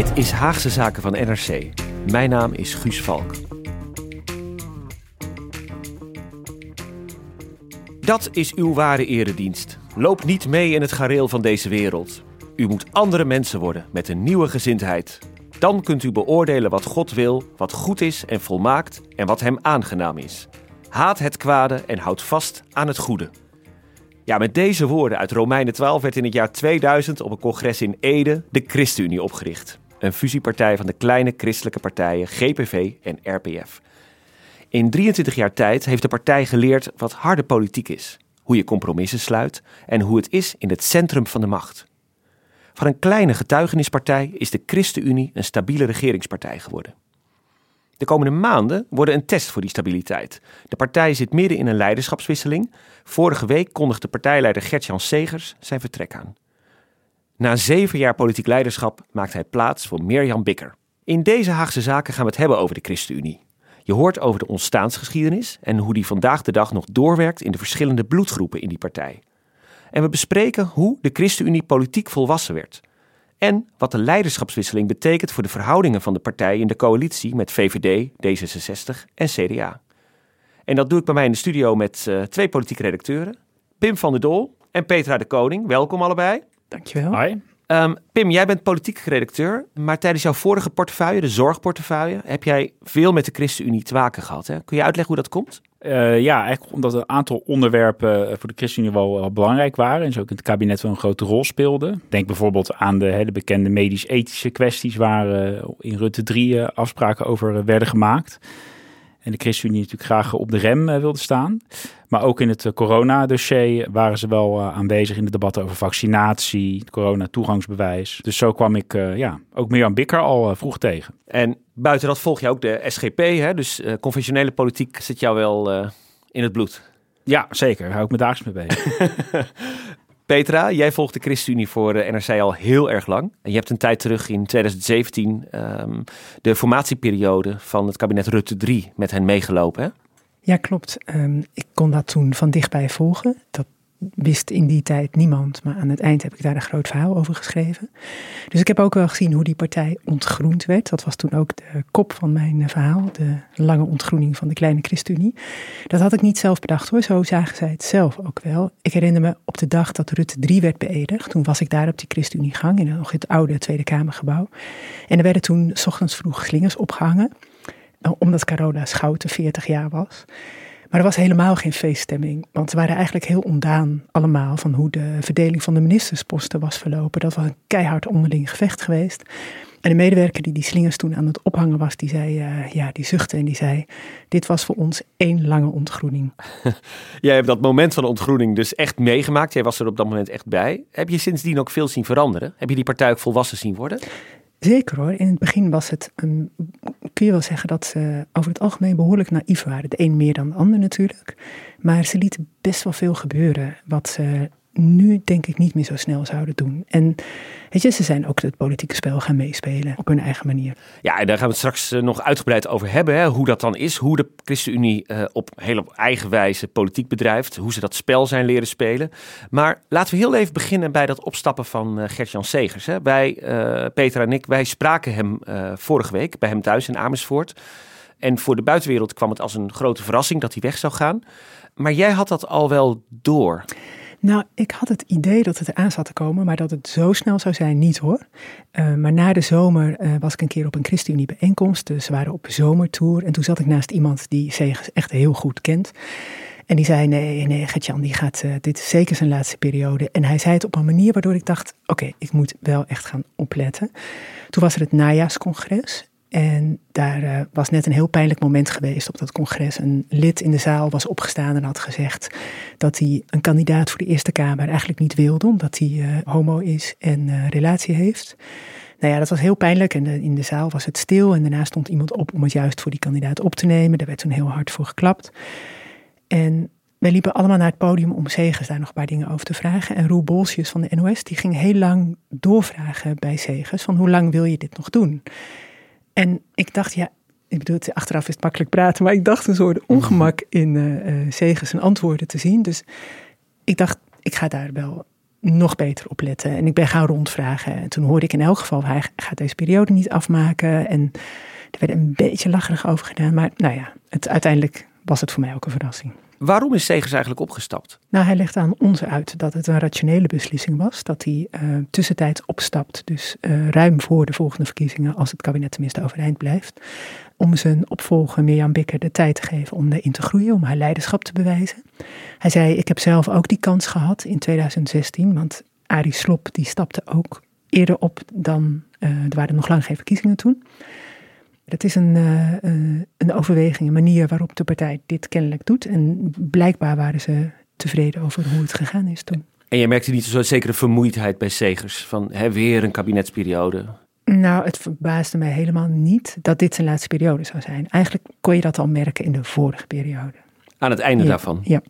Dit is Haagse Zaken van NRC. Mijn naam is Guus Valk. Dat is uw ware eredienst. Loop niet mee in het gareel van deze wereld. U moet andere mensen worden met een nieuwe gezindheid. Dan kunt u beoordelen wat God wil, wat goed is en volmaakt en wat hem aangenaam is. Haat het kwade en houd vast aan het goede. Ja, met deze woorden uit Romeinen 12 werd in het jaar 2000 op een congres in Ede de ChristenUnie opgericht. Een fusiepartij van de kleine christelijke partijen GPV en RPF. In 23 jaar tijd heeft de partij geleerd wat harde politiek is, hoe je compromissen sluit en hoe het is in het centrum van de macht. Van een kleine getuigenispartij is de ChristenUnie een stabiele regeringspartij geworden. De komende maanden worden een test voor die stabiliteit. De partij zit midden in een leiderschapswisseling. Vorige week kondigde partijleider Gert-Jan Segers zijn vertrek aan. Na zeven jaar politiek leiderschap maakt hij plaats voor Mirjam Bikker. In deze Haagse zaken gaan we het hebben over de ChristenUnie. Je hoort over de ontstaansgeschiedenis en hoe die vandaag de dag nog doorwerkt in de verschillende bloedgroepen in die partij. En we bespreken hoe de ChristenUnie politiek volwassen werd. En wat de leiderschapswisseling betekent voor de verhoudingen van de partij in de coalitie met VVD, D66 en CDA. En dat doe ik bij mij in de studio met uh, twee politieke redacteuren, Pim van der Doel en Petra de Koning. Welkom allebei. Dankjewel. Hi. Um, Pim, jij bent politiek redacteur, maar tijdens jouw vorige portefeuille, de zorgportefeuille, heb jij veel met de ChristenUnie te maken gehad. Hè? Kun je uitleggen hoe dat komt? Uh, ja, eigenlijk omdat een aantal onderwerpen voor de ChristenUnie wel, wel, belangrijk waren en zo ook in het kabinet wel een grote rol speelden. Denk bijvoorbeeld aan de hele bekende medisch-ethische kwesties waar uh, in Rutte 3 uh, afspraken over werden gemaakt. En de ChristenUnie natuurlijk graag op de rem wilde staan. Maar ook in het coronadossier waren ze wel aanwezig in de debatten over vaccinatie, corona-toegangsbewijs. Dus zo kwam ik ja, ook Mirjam Bikker al vroeg tegen. En buiten dat volg je ook de SGP, hè? dus conventionele politiek zit jou wel in het bloed. Ja, zeker. Daar hou ik me dagelijks mee bezig. Petra, jij volgt de ChristenUnie voor de NRC al heel erg lang. En je hebt een tijd terug in 2017 um, de formatieperiode van het kabinet Rutte 3 met hen meegelopen. Hè? Ja, klopt. Um, ik kon dat toen van dichtbij volgen. Dat wist in die tijd niemand, maar aan het eind heb ik daar een groot verhaal over geschreven. Dus ik heb ook wel gezien hoe die partij ontgroend werd. Dat was toen ook de kop van mijn verhaal, de lange ontgroening van de kleine ChristenUnie. Dat had ik niet zelf bedacht hoor, zo zagen zij het zelf ook wel. Ik herinner me op de dag dat Rutte 3 werd beëdigd, toen was ik daar op die ChristenUnie-gang in nog het oude Tweede Kamergebouw. En er werden toen s ochtends vroeg slingers opgehangen, omdat Carola Schouten 40 jaar was. Maar er was helemaal geen feeststemming, want ze waren eigenlijk heel ondaan allemaal van hoe de verdeling van de ministersposten was verlopen. Dat was een keihard onderling gevecht geweest. En de medewerker die die slingers toen aan het ophangen was, die zei, uh, ja, die zuchtte en die zei, dit was voor ons één lange ontgroening. Jij hebt dat moment van de ontgroening dus echt meegemaakt. Jij was er op dat moment echt bij. Heb je sindsdien ook veel zien veranderen? Heb je die partij ook volwassen zien worden? Zeker hoor. In het begin was het, een, kun je zeggen dat ze over het algemeen behoorlijk naïef waren. De een meer dan de ander natuurlijk. Maar ze lieten best wel veel gebeuren wat ze nu denk ik niet meer zo snel zouden doen. En weet je, ze zijn ook het politieke spel gaan meespelen op hun eigen manier. Ja, en daar gaan we het straks eh, nog uitgebreid over hebben. Hè, hoe dat dan is, hoe de ChristenUnie uh, op hele eigen wijze politiek bedrijft. Hoe ze dat spel zijn leren spelen. Maar laten we heel even beginnen bij dat opstappen van uh, Gert-Jan Segers. Hè. Wij, Peter en ik, wij spraken hem vorige week bij hem thuis in Amersfoort. En voor de buitenwereld kwam het als een grote verrassing dat hij weg zou gaan. Maar jij had dat al wel door. Nou, ik had het idee dat het eraan zat te komen, maar dat het zo snel zou zijn, niet hoor. Uh, maar na de zomer uh, was ik een keer op een ChristenUnie bijeenkomst. Dus we waren op zomertour. En toen zat ik naast iemand die Segers echt heel goed kent. En die zei, nee, nee, Gertjan, die gaat, uh, dit is zeker zijn laatste periode. En hij zei het op een manier waardoor ik dacht, oké, ik moet wel echt gaan opletten. Toen was er het najaarscongres. En daar uh, was net een heel pijnlijk moment geweest op dat congres. Een lid in de zaal was opgestaan en had gezegd dat hij een kandidaat voor de Eerste Kamer eigenlijk niet wilde, omdat hij uh, homo is en uh, relatie heeft. Nou ja, dat was heel pijnlijk en in de zaal was het stil en daarna stond iemand op om het juist voor die kandidaat op te nemen. Daar werd toen heel hard voor geklapt. En wij liepen allemaal naar het podium om Segers daar nog een paar dingen over te vragen. En Roel Bolsjes van de NOS, die ging heel lang doorvragen bij Segers van hoe lang wil je dit nog doen? En ik dacht, ja, ik bedoel, achteraf is het makkelijk praten, maar ik dacht een soort ongemak in uh, Segers en antwoorden te zien. Dus ik dacht, ik ga daar wel nog beter op letten. En ik ben gaan rondvragen. En toen hoorde ik in elk geval, hij gaat deze periode niet afmaken. En er werd een beetje lacherig over gedaan. Maar nou ja, het, uiteindelijk was het voor mij ook een verrassing. Waarom is Segers eigenlijk opgestapt? Nou, hij legt aan ons uit dat het een rationele beslissing was. Dat hij uh, tussentijds opstapt, dus uh, ruim voor de volgende verkiezingen, als het kabinet tenminste overeind blijft. Om zijn opvolger Mirjam Bikker de tijd te geven om erin te groeien, om haar leiderschap te bewijzen. Hij zei, ik heb zelf ook die kans gehad in 2016, want Arie Slop die stapte ook eerder op dan, uh, er waren nog lang geen verkiezingen toen. Dat is een, uh, een overweging, een manier waarop de partij dit kennelijk doet. En blijkbaar waren ze tevreden over hoe het gegaan is toen. En je merkte niet zo'n zekere vermoeidheid bij Segers van hè, weer een kabinetsperiode? Nou, het verbaasde mij helemaal niet dat dit zijn laatste periode zou zijn. Eigenlijk kon je dat al merken in de vorige periode. Aan het einde ja, daarvan? Ja.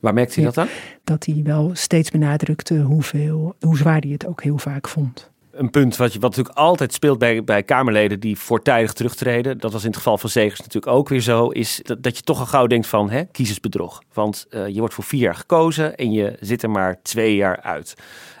Waar merkte hij ja, dat aan? Dat hij wel steeds benadrukte hoeveel, hoe zwaar hij het ook heel vaak vond een punt wat, je, wat natuurlijk altijd speelt bij, bij Kamerleden die voortijdig terugtreden. Dat was in het geval van Zegers natuurlijk ook weer zo. Is dat, dat je toch al gauw denkt van hè, kiezersbedrog. Want uh, je wordt voor vier jaar gekozen en je zit er maar twee jaar uit.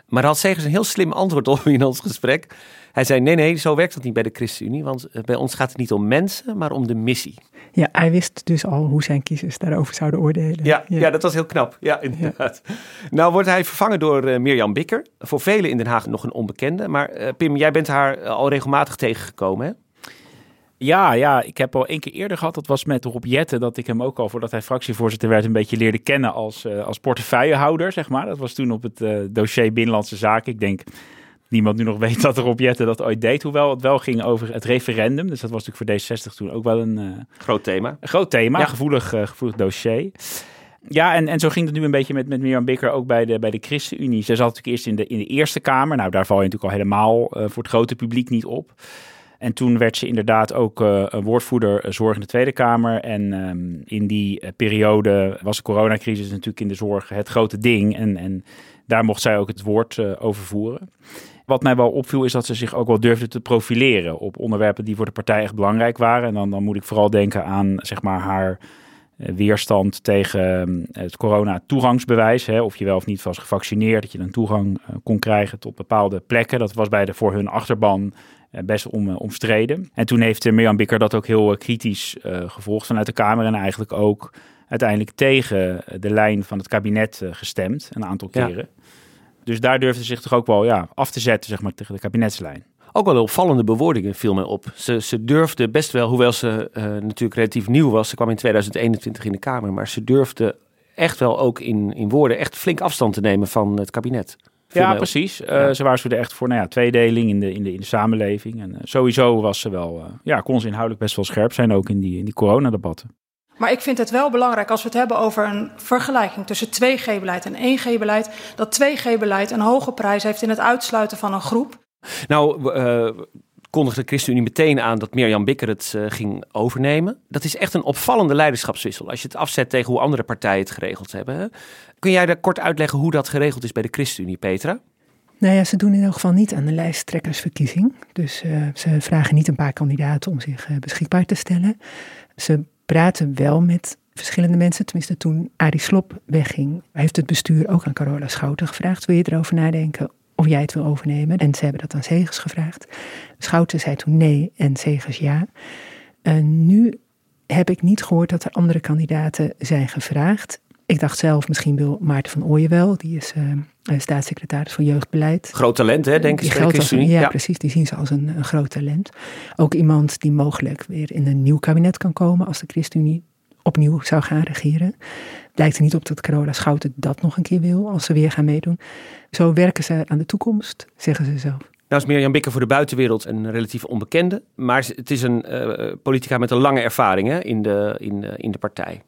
Maar daar had Zegers een heel slim antwoord op in ons gesprek. Hij zei: Nee, nee, zo werkt dat niet bij de ChristenUnie. Want bij ons gaat het niet om mensen, maar om de missie. Ja, hij wist dus al hoe zijn kiezers daarover zouden oordelen. Ja, ja. ja dat was heel knap. Ja, inderdaad. Ja. Nou wordt hij vervangen door uh, Mirjam Bikker. Voor velen in Den Haag nog een onbekende. Maar uh, Pim, jij bent haar al regelmatig tegengekomen, hè? Ja, ja, ik heb al één keer eerder gehad, dat was met Rob Jetten, dat ik hem ook al voordat hij fractievoorzitter werd een beetje leerde kennen als, uh, als portefeuillehouder, zeg maar. Dat was toen op het uh, dossier Binnenlandse Zaken. Ik denk niemand nu nog weet dat Rob Jetten dat ooit deed, hoewel het wel ging over het referendum. Dus dat was natuurlijk voor D60 toen ook wel een... Uh, groot thema. Een groot thema, ja. gevoelig, gevoelig dossier. Ja, en, en zo ging het nu een beetje met, met Mirjam Bikker ook bij de, bij de ChristenUnie. Ze zat natuurlijk eerst in de, in de Eerste Kamer. Nou, daar val je natuurlijk al helemaal voor het grote publiek niet op. En toen werd ze inderdaad ook uh, woordvoerder zorg in de Tweede Kamer. En um, in die uh, periode was de coronacrisis natuurlijk in de zorg het grote ding. En, en daar mocht zij ook het woord uh, over voeren. Wat mij wel opviel is dat ze zich ook wel durfde te profileren op onderwerpen die voor de partij echt belangrijk waren. En dan, dan moet ik vooral denken aan zeg maar, haar weerstand tegen het corona-toegangsbewijs. Hè, of je wel of niet was gevaccineerd, dat je dan toegang kon krijgen tot bepaalde plekken. Dat was bij de voor hun achterban best om, omstreden. En toen heeft Mirjam Bikker dat ook heel kritisch gevolgd vanuit de Kamer. En eigenlijk ook uiteindelijk tegen de lijn van het kabinet gestemd, een aantal keren. Ja. Dus daar durfde ze zich toch ook wel ja, af te zetten zeg maar, tegen de kabinetslijn. Ook wel opvallende bewoordingen viel mij op. Ze, ze durfde best wel, hoewel ze natuurlijk relatief nieuw was. Ze kwam in 2021 in de Kamer. Maar ze durfde echt wel ook in, in woorden echt flink afstand te nemen van het kabinet. Ja, precies. Uh, ja. Ze waarschuwde echt voor nou ja, tweedeling in de, in de, in de samenleving. En uh, sowieso was ze wel, ja, kon ze inhoudelijk best wel scherp zijn, ook in die, in die coronadebatten. Maar ik vind het wel belangrijk als we het hebben over een vergelijking tussen 2G-beleid en 1G-beleid. Dat 2G-beleid een hoge prijs heeft in het uitsluiten van een groep. Nou, kondigde de ChristenUnie meteen aan dat Mirjam Bikker het uh, ging overnemen. Dat is echt een opvallende leiderschapswissel als je het afzet tegen hoe andere partijen het geregeld hebben. Hè? Kun jij daar kort uitleggen hoe dat geregeld is bij de ChristenUnie, Petra? Nou ja, ze doen in elk geval niet aan de lijsttrekkersverkiezing. Dus uh, ze vragen niet een paar kandidaten om zich uh, beschikbaar te stellen. Ze praten wel met verschillende mensen. Tenminste, toen Arie Slop wegging, heeft het bestuur ook aan Carola Schouten gevraagd: wil je erover nadenken of jij het wil overnemen? En ze hebben dat aan Segers gevraagd. Schouten zei toen nee en Segers ja. En nu heb ik niet gehoord dat er andere kandidaten zijn gevraagd. Ik dacht zelf, misschien wil Maarten van Ooyen wel. Die is uh, staatssecretaris voor jeugdbeleid. Groot talent, hè, denk ik. Ja, ja, precies. Die zien ze als een, een, groot talent. Ook iemand die mogelijk weer in een nieuw kabinet kan komen als de ChristenUnie opnieuw zou gaan regeren. Lijkt er niet op dat Carola Schouten dat nog een keer wil als ze weer gaan meedoen. Zo werken ze aan de toekomst, zeggen ze zelf. Nou is Mirjam Bikker voor de buitenwereld een relatief onbekende. Maar het is een uh, politica met een lange ervaring hè, in, de, in, in de partij.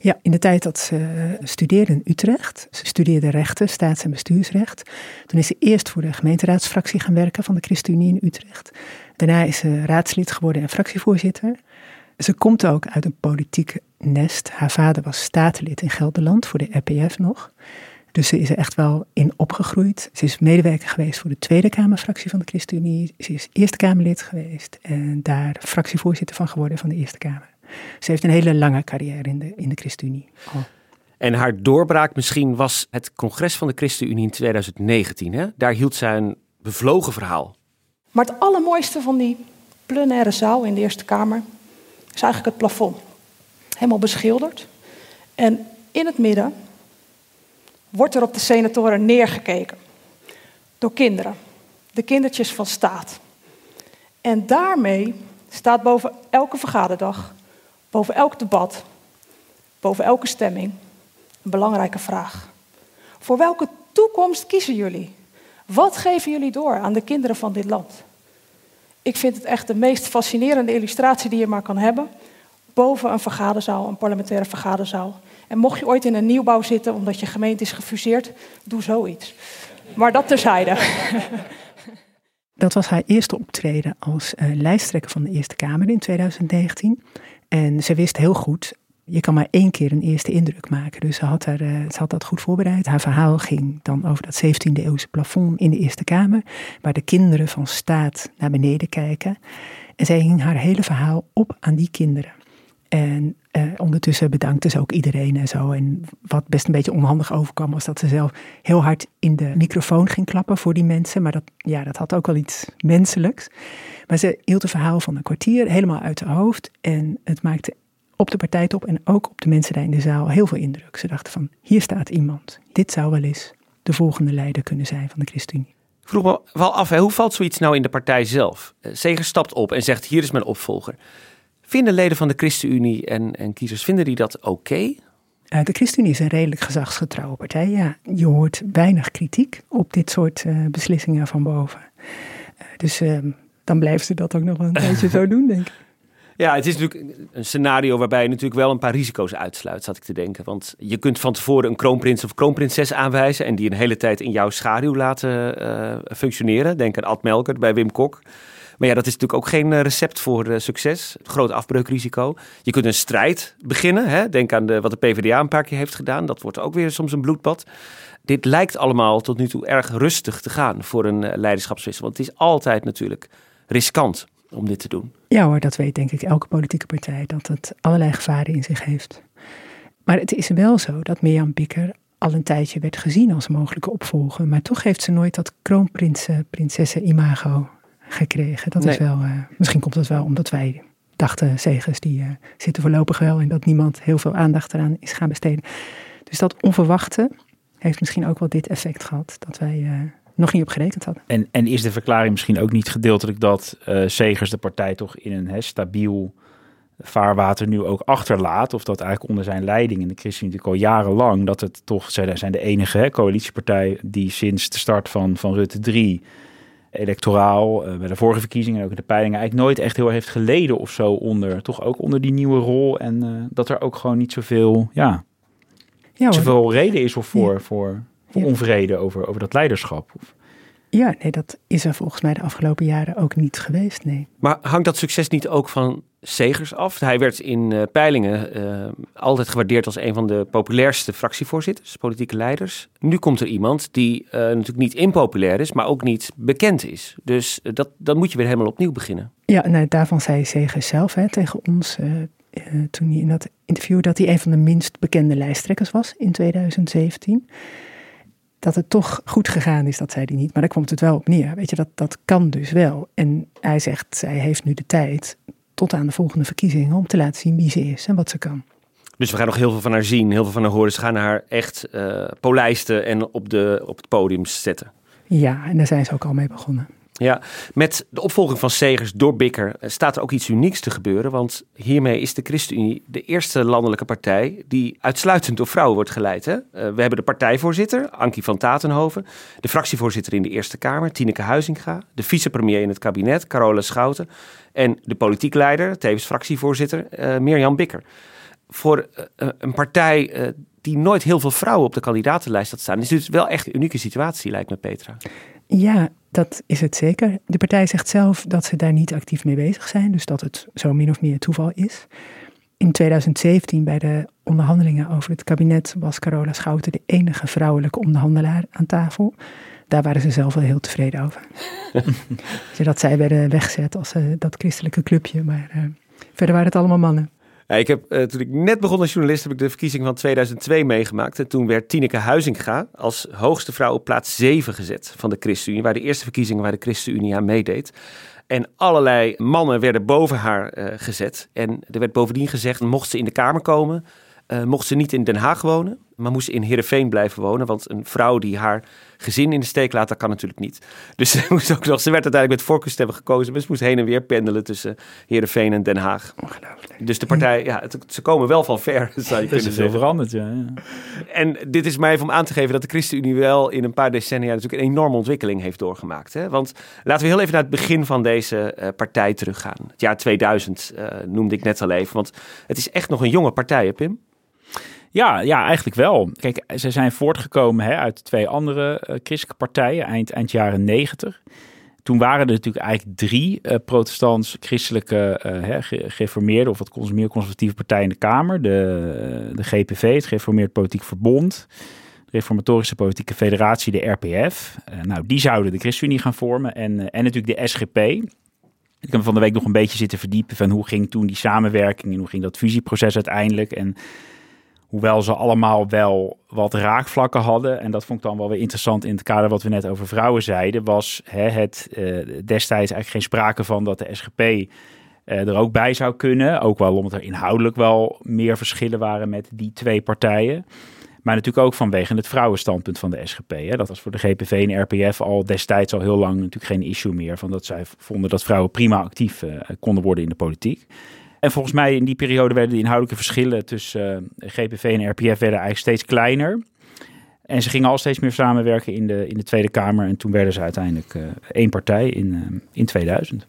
Ja, in de tijd dat ze studeerde in Utrecht. Ze studeerde rechten, staats- en bestuursrecht. Toen is ze eerst voor de gemeenteraadsfractie gaan werken van de ChristenUnie in Utrecht. Daarna is ze raadslid geworden en fractievoorzitter. Ze komt ook uit een politiek nest. Haar vader was statenlid in Gelderland voor de RPF nog. Dus ze is er echt wel in opgegroeid. Ze is medewerker geweest voor de Tweede Kamerfractie van de ChristenUnie. Ze is Eerste Kamerlid geweest en daar fractievoorzitter van geworden van de Eerste Kamer. Ze heeft een hele lange carrière in de, in de ChristenUnie. Oh. En haar doorbraak misschien was het congres van de ChristenUnie in 2019. Hè? Daar hield zij een bevlogen verhaal. Maar het allermooiste van die plenaire zaal in de Eerste Kamer is eigenlijk het plafond. Helemaal beschilderd. En in het midden wordt er op de senatoren neergekeken. Door kinderen. De kindertjes van staat. En daarmee staat boven elke vergaderdag, boven elk debat, boven elke stemming een belangrijke vraag. Voor welke toekomst kiezen jullie? Wat geven jullie door aan de kinderen van dit land? Ik vind het echt de meest fascinerende illustratie die je maar kan hebben. Boven een vergaderzaal, een parlementaire vergaderzaal. En mocht je ooit in een nieuwbouw zitten omdat je gemeente is gefuseerd, doe zoiets. Maar dat terzijde. Dat was haar eerste optreden als uh, lijsttrekker van de Eerste Kamer in 2019. En ze wist heel goed, je kan maar één keer een eerste indruk maken. Dus ze had, haar, uh, ze had dat goed voorbereid. Haar verhaal ging dan over dat 17e eeuwse plafond in de Eerste Kamer, waar de kinderen van staat naar beneden kijken. En zij hing haar hele verhaal op aan die kinderen. En uh, ondertussen bedankte ze ook iedereen en zo. En wat best een beetje onhandig overkwam, was dat ze zelf heel hard in de microfoon ging klappen voor die mensen. Maar dat, ja, dat had ook wel iets menselijks. Maar ze hield een verhaal van een kwartier helemaal uit haar hoofd. En het maakte op de partijtop en ook op de mensen daar in de zaal heel veel indruk. Ze dachten van, hier staat iemand. Dit zou wel eens de volgende leider kunnen zijn van de ChristenUnie. Vroeg me wel af, hè, hoe valt zoiets nou in de partij zelf? Zeger stapt op en zegt, hier is mijn opvolger. Vinden leden van de ChristenUnie en, en kiezers, vinden die dat oké? Uh, de ChristenUnie is een redelijk gezagsgetrouwe partij. Ja, je hoort weinig kritiek op dit soort uh, beslissingen van boven. Uh, dus ehm, dan blijven ze dat ook nog een tijdje zo doen, denk ik. Ja, het is natuurlijk een scenario waarbij je natuurlijk wel een paar risico's uitsluit, zat ik te denken. Want je kunt van tevoren een kroonprins of kroonprinses aanwijzen en die een hele tijd in jouw schaduw laten functioneren. Denk aan Ad Melkert bij Wim Kok. Maar ja, dat is natuurlijk ook geen eh, recept voor uh, succes. Groot afbreukrisico. Je kunt een strijd beginnen. Hè? Denk aan de, wat de PvdA een paar keer heeft gedaan. Dat wordt ook weer soms een bloedbad. Dit lijkt allemaal tot nu toe erg rustig te gaan voor een uh, leiderschapswissel. Want het is altijd natuurlijk riskant om dit te doen. Ja hoor, dat weet denk ik elke politieke partij. Dat het allerlei gevaren in zich heeft. Maar het is wel zo dat Mirjam Bikker al een tijdje werd gezien als mogelijke opvolger. Maar toch heeft ze nooit dat kroonprinsen, prinsessen imago gekregen. Dat is wel, uh, misschien komt dat wel omdat wij dachten, zegers die uh, zitten voorlopig wel en dat niemand heel veel aandacht eraan is gaan besteden. Dus dat onverwachte heeft misschien ook wel dit effect gehad, dat wij uh, nog niet op gerekend hadden. En, en is de verklaring misschien ook niet gedeeltelijk dat Zegers de partij toch in een he, stabiel vaarwater nu ook achterlaat, of dat eigenlijk onder zijn leiding in de ChristenUnie al jarenlang, dat het toch, zij zijn de enige hè, coalitiepartij die sinds de start van, van Rutte 3 electoraal, uh, bij de vorige verkiezingen en ook in de peilingen, eigenlijk nooit echt heel heeft geleden of zo onder, toch ook onder die nieuwe rol. En uh, dat er ook gewoon niet zoveel, ja, ja zoveel reden is of voor, ja. voor, voor ja. onvrede over, over dat leiderschap. Of, Ja, nee, dat is er volgens mij de afgelopen jaren ook niet geweest, nee. Maar hangt dat succes niet ook van Segers af? Hij werd in uh, peilingen uh, altijd gewaardeerd als een van de populairste fractievoorzitters, politieke leiders. Nu komt er iemand die uh, natuurlijk niet impopulair is, maar ook niet bekend is. Dus dat, dan moet je weer helemaal opnieuw beginnen. Ja, nou, daarvan zei Segers zelf hè, tegen ons toen hij in dat interview dat hij een van de minst bekende lijsttrekkers was in 2017 dat het toch goed gegaan is, dat zei hij niet. Maar daar komt het wel op neer. Weet je, dat, dat kan dus wel. En hij zegt, zij heeft nu de tijd tot aan de volgende verkiezingen om te laten zien wie ze is en wat ze kan. Dus we gaan nog heel veel van haar zien, heel veel van haar horen. Ze gaan haar echt uh, polijsten en op, de, op het podium zetten. Ja, en daar zijn ze ook al mee begonnen. Ja, met de opvolging van Segers door Bikker eh, staat er ook iets unieks te gebeuren. Want hiermee is de ChristenUnie de eerste landelijke partij die uitsluitend door vrouwen wordt geleid. Hè? Uh, we hebben de partijvoorzitter, Ankie van Tatenhoven. De fractievoorzitter in de Eerste Kamer, Tineke Huizinga. De vicepremier in het kabinet, Carola Schouten. En de politiek leider, tevens fractievoorzitter, uh, Mirjam Bikker. Voor een partij die nooit heel veel vrouwen op de kandidatenlijst had staan, is dit wel echt een unieke situatie, lijkt me, Petra. Ja, dat is het zeker. De partij zegt zelf dat ze daar niet actief mee bezig zijn, dus dat het zo min of meer toeval is. In 2017, bij de onderhandelingen over het kabinet, was Carola Schouten de enige vrouwelijke onderhandelaar aan tafel. Daar waren ze zelf wel heel tevreden over. dat zij werden weggezet als uh, dat christelijke clubje, maar uh, verder waren het allemaal mannen. Ja, ik heb, uh, toen ik net begon als journalist, heb ik de verkiezing van 2002 meegemaakt. En toen werd Tineke Huizinga als hoogste vrouw op plaats 7 gezet van de ChristenUnie. Waar de eerste verkiezingen waar de ChristenUnie aan meedeed. En allerlei mannen werden boven haar uh, gezet. En er werd bovendien gezegd, mocht ze in de Kamer komen, uh, mocht ze niet in Den Haag wonen, maar moest ze in Heerenveen blijven wonen. Want een vrouw die haar gezin in de steek laat, dat kan natuurlijk niet. Dus ze, moest ook nog, ze werd uiteindelijk met voorkeurstemmen gekozen. Maar ze moest heen en weer pendelen tussen Heerenveen en Den Haag. Dus de partij, ja, het, ze komen wel van ver, zou je kunnen zeggen. veranderd, ja. ja. En dit is mij even om aan te geven dat de ChristenUnie wel in een paar decennia natuurlijk een enorme ontwikkeling heeft doorgemaakt. Hè? Want laten we heel even naar het begin van deze uh, partij teruggaan. Het jaar 2000 uh, noemde ik net al even, want het is echt nog een jonge partij, hè, Pim? Ja, ja, eigenlijk wel. Kijk, ze zijn voortgekomen hè, uit twee andere uh, christelijke partijen eind, eind jaren negentig. Toen waren er natuurlijk eigenlijk drie uh, protestants-christelijke uh, gereformeerde of wat meer conservatieve partijen in de Kamer. De, de GPV, het Gereformeerd Politiek Verbond, de Reformatorische Politieke Federatie, de RPF. nou, die zouden de ChristenUnie gaan vormen en, en natuurlijk de SGP. Ik heb van de week nog een beetje zitten verdiepen van hoe ging toen die samenwerking en hoe ging dat fusieproces uiteindelijk. En hoewel ze allemaal wel wat raakvlakken hadden, en dat vond ik dan wel weer interessant in het kader wat we net over vrouwen zeiden, was hè, het uh, destijds eigenlijk geen sprake van dat de SGP uh, er ook bij zou kunnen. Ook wel omdat er inhoudelijk wel meer verschillen waren met die twee partijen. Maar natuurlijk ook vanwege het vrouwenstandpunt van de SGP. Hè. Dat was voor de GPV en RPF al destijds al heel lang natuurlijk geen issue meer. Van dat zij vonden dat vrouwen prima actief uh, konden worden in de politiek. En volgens mij in die periode werden de inhoudelijke verschillen tussen uh, GPV en RPF werden eigenlijk steeds kleiner. En ze gingen al steeds meer samenwerken in de, in de Tweede Kamer. En toen werden ze uiteindelijk uh, één partij in, uh, in 2000.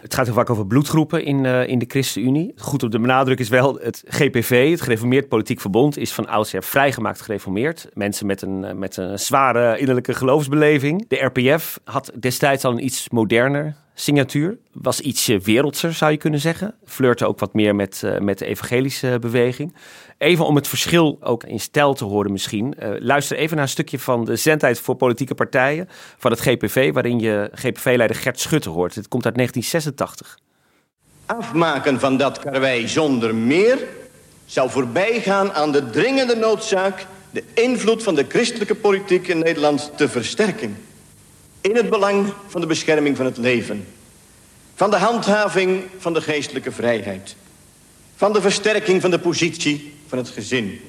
Het gaat heel vaak over bloedgroepen in, in de ChristenUnie. Goed op de benadruk is wel het GPV, het Gereformeerd Politiek Verbond, is van oudsher vrijgemaakt gereformeerd. Mensen met een, met een zware innerlijke geloofsbeleving. De RPF had destijds al een iets moderner signatuur. Was ietsje wereldser, zou je kunnen zeggen. Flirte ook wat meer met, uh, met de evangelische beweging. Even om het verschil ook in stijl te horen misschien. Uh, luister even naar een stukje van de zendheid voor politieke partijen van het GPV... waarin je GPV-leider Gert Schutte hoort. Het komt uit 1986. Afmaken van dat karwei zonder meer... zou voorbijgaan aan de dringende noodzaak... de invloed van de christelijke politiek in Nederland te versterken in het belang van de bescherming van het leven. Van de handhaving van de geestelijke vrijheid. Van de versterking van de positie van het gezin.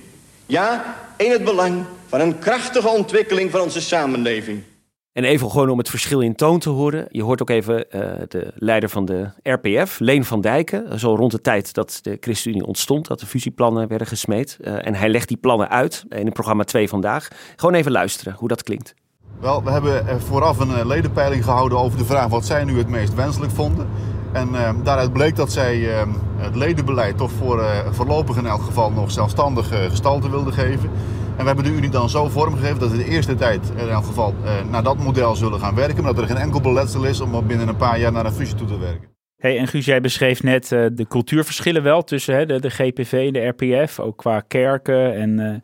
Ja, in het belang van een krachtige ontwikkeling van onze samenleving. En even gewoon om het verschil in toon te horen. Je hoort ook even uh, de leider van de RPF, Leen van Dijken. Zo rond de tijd dat de ChristenUnie ontstond, dat de fusieplannen werden gesmeed. Uh, en hij legt die plannen uit in het programma 2 vandaag. Gewoon even luisteren hoe dat klinkt. Wel, we hebben vooraf een ledenpeiling gehouden over de vraag wat zij nu het meest wenselijk vonden. En uh, daaruit bleek dat zij uh, het ledenbeleid toch voor uh, voorlopig in elk geval nog zelfstandig gestalte wilden geven. En we hebben de Unie dan zo vormgegeven dat we de eerste tijd in elk geval naar dat model zullen gaan werken. Maar dat er geen enkel beletsel is om binnen een paar jaar naar een fusie toe te werken. Hey, en Guus, jij beschreef net de cultuurverschillen wel tussen hè, de, de, GPV en de RPF, ook qua kerken. En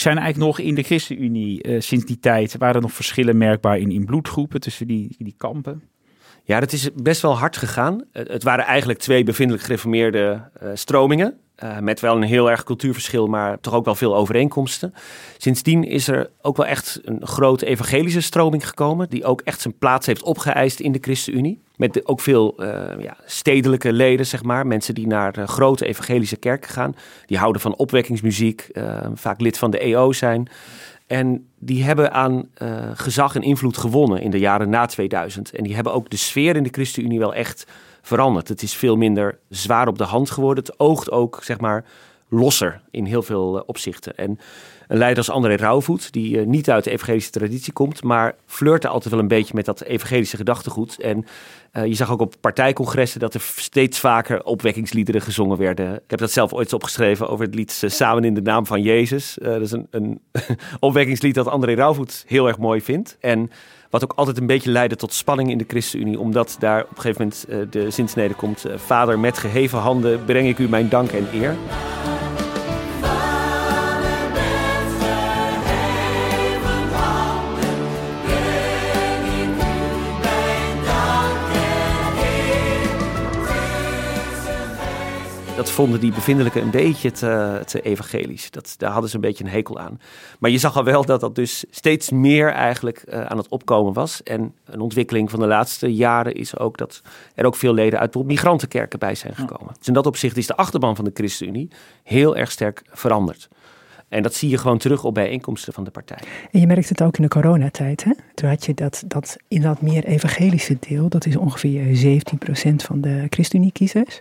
zijn eigenlijk nog in de ChristenUnie uh, sinds die tijd, waren er nog verschillen merkbaar in, in bloedgroepen tussen die, die kampen? Ja, dat is best wel hard gegaan. Het waren eigenlijk twee bevindelijk gereformeerde uh, stromingen. Uh, met wel een heel erg cultuurverschil, maar toch ook wel veel overeenkomsten. Sindsdien is er ook wel echt een grote evangelische stroming gekomen, die ook echt zijn plaats heeft opgeëist in de ChristenUnie. Met ook veel uh, ja, stedelijke leden, zeg maar. Mensen die naar grote evangelische kerken gaan. Die houden van opwekkingsmuziek, vaak lid van de EO zijn. En die hebben aan gezag en invloed gewonnen in de jaren na 2000. En die hebben ook de sfeer in de ChristenUnie wel echt veranderd. Het is veel minder zwaar op de hand geworden. Het oogt ook, zeg maar, losser in heel veel opzichten. En een leider als André Rauwvoet, die uh, niet uit de evangelische traditie komt, maar flirte altijd wel een beetje met dat evangelische gedachtegoed. En uh, je zag ook op partijcongressen dat er steeds vaker opwekkingsliederen gezongen werden. Ik heb dat zelf ooit opgeschreven over het lied Samen in de naam van Jezus. dat is een, een opwekkingslied dat André Rauwvoet heel erg mooi vindt. En wat ook altijd een beetje leidde tot spanning in de ChristenUnie. Omdat daar op een gegeven moment de zinsnede komt. Vader, met geheven handen breng ik u mijn dank en eer. Dat vonden die bevindelijken een beetje te, te, evangelisch. Dat, daar hadden ze een beetje een hekel aan. Maar je zag al wel dat dat dus steeds meer eigenlijk uh, aan het opkomen was. En een ontwikkeling van de laatste jaren is ook dat er ook veel leden uit migrantenkerken bij zijn gekomen. Dus in dat opzicht is de achterban van de ChristenUnie heel erg sterk veranderd. En dat zie je gewoon terug op bijeenkomsten van de partij. En je merkt het ook in de coronatijd. Hè? Toen had je dat, dat in dat meer evangelische deel, dat is ongeveer 17% van de ChristenUnie-kiezers.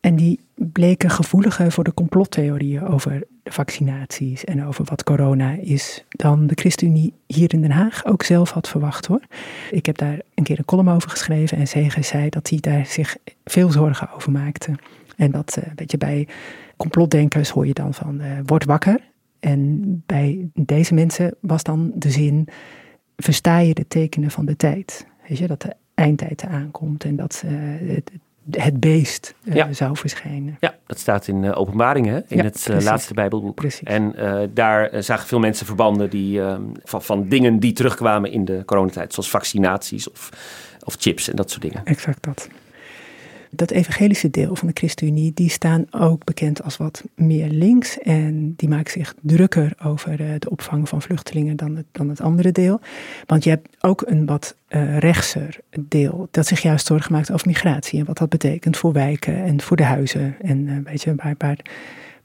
En die bleken gevoeliger voor de complottheorieën over de vaccinaties en over wat corona is dan de ChristenUnie hier in Den Haag ook zelf had verwacht hoor. Ik heb daar een keer een column over geschreven en Zegen zei dat hij daar zich veel zorgen over maakte. En dat, weet je, bij complotdenkers hoor je dan van uh, word wakker. En bij deze mensen was dan de zin, versta je de tekenen van de tijd? Weet je, dat de eindtijd aankomt en dat uh, het, het beest uh, ja. zou verschijnen. Ja, dat staat in uh, openbaringen, in ja, het uh, laatste Bijbelboek. Precies. En daar zagen veel mensen verbanden die, van, van dingen die terugkwamen in de coronatijd, zoals vaccinaties of, of chips en dat soort dingen. Exact dat. Dat evangelische deel van de ChristenUnie, die staan ook bekend als wat meer links. En die maken zich drukker over de opvang van vluchtelingen dan het, dan het andere deel. Want je hebt ook een wat uh, rechtser deel dat zich juist zorgen maakt over migratie. En wat dat betekent voor wijken en voor de huizen. En uh, weet je, waar,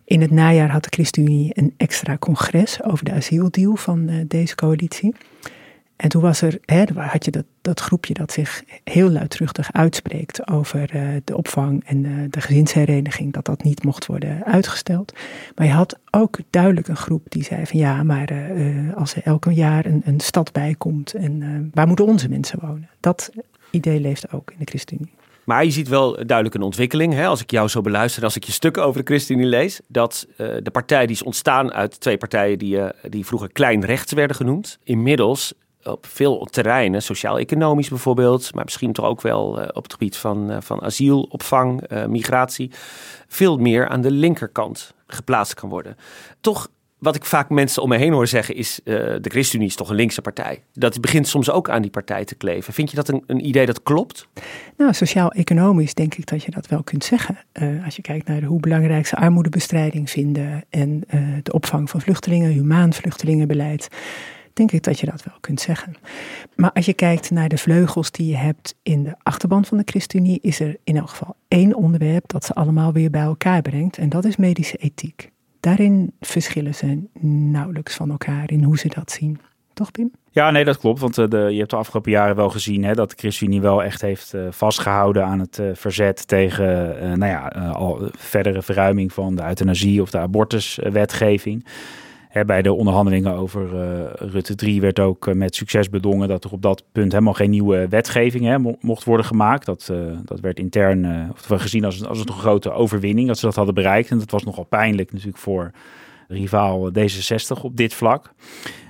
in het najaar had de ChristenUnie een extra congres over de asieldeal van deze coalitie. En toen was er, hè, had je dat, dat groepje dat zich heel luidruchtig uitspreekt over uh, de opvang en de gezinshereniging, dat dat niet mocht worden uitgesteld. Maar je had ook duidelijk een groep die zei van ja, maar uh, als er elke jaar een, een stad bijkomt en waar moeten onze mensen wonen? Dat idee leeft ook in de ChristenUnie. Maar je ziet wel duidelijk een ontwikkeling. Hè? Als ik jou zo beluister, als ik je stukken over de ChristenUnie lees, dat de partij die is ontstaan uit twee partijen die, die vroeger klein rechts werden genoemd, inmiddels op veel terreinen, sociaal-economisch bijvoorbeeld, maar misschien toch ook wel uh, op het gebied van, uh, van asielopvang, uh, migratie, veel meer aan de linkerkant geplaatst kan worden. Toch, wat ik vaak mensen om me heen hoor zeggen, is de ChristenUnie is toch een linkse partij. Dat begint soms ook aan die partij te kleven. Vind je dat een, een idee dat klopt? Nou, sociaal-economisch denk ik dat je dat wel kunt zeggen. als je kijkt naar hoe belangrijk ze armoedebestrijding vinden en de opvang van vluchtelingen, humaan vluchtelingenbeleid denk ik dat je dat wel kunt zeggen. Maar als je kijkt naar de vleugels die je hebt in de achterban van de ChristenUnie, is er in elk geval één onderwerp dat ze allemaal weer bij elkaar brengt. En dat is medische ethiek. Daarin verschillen ze nauwelijks van elkaar in hoe ze dat zien. Toch, Pim? Ja, nee, dat klopt. Want uh, de, je hebt de afgelopen jaren wel gezien hè, dat de ChristenUnie wel echt heeft uh, vastgehouden aan het uh, verzet tegen nou ja, al verdere verruiming van de euthanasie of de abortuswetgeving bij de onderhandelingen over uh, Rutte 3 werd ook uh, met succes bedongen dat er op dat punt helemaal geen nieuwe wetgeving hè, mocht worden gemaakt. Dat, uh, dat werd intern of gezien als, als een grote overwinning dat ze dat hadden bereikt. En dat was nogal pijnlijk natuurlijk voor rivaal D66 op dit vlak.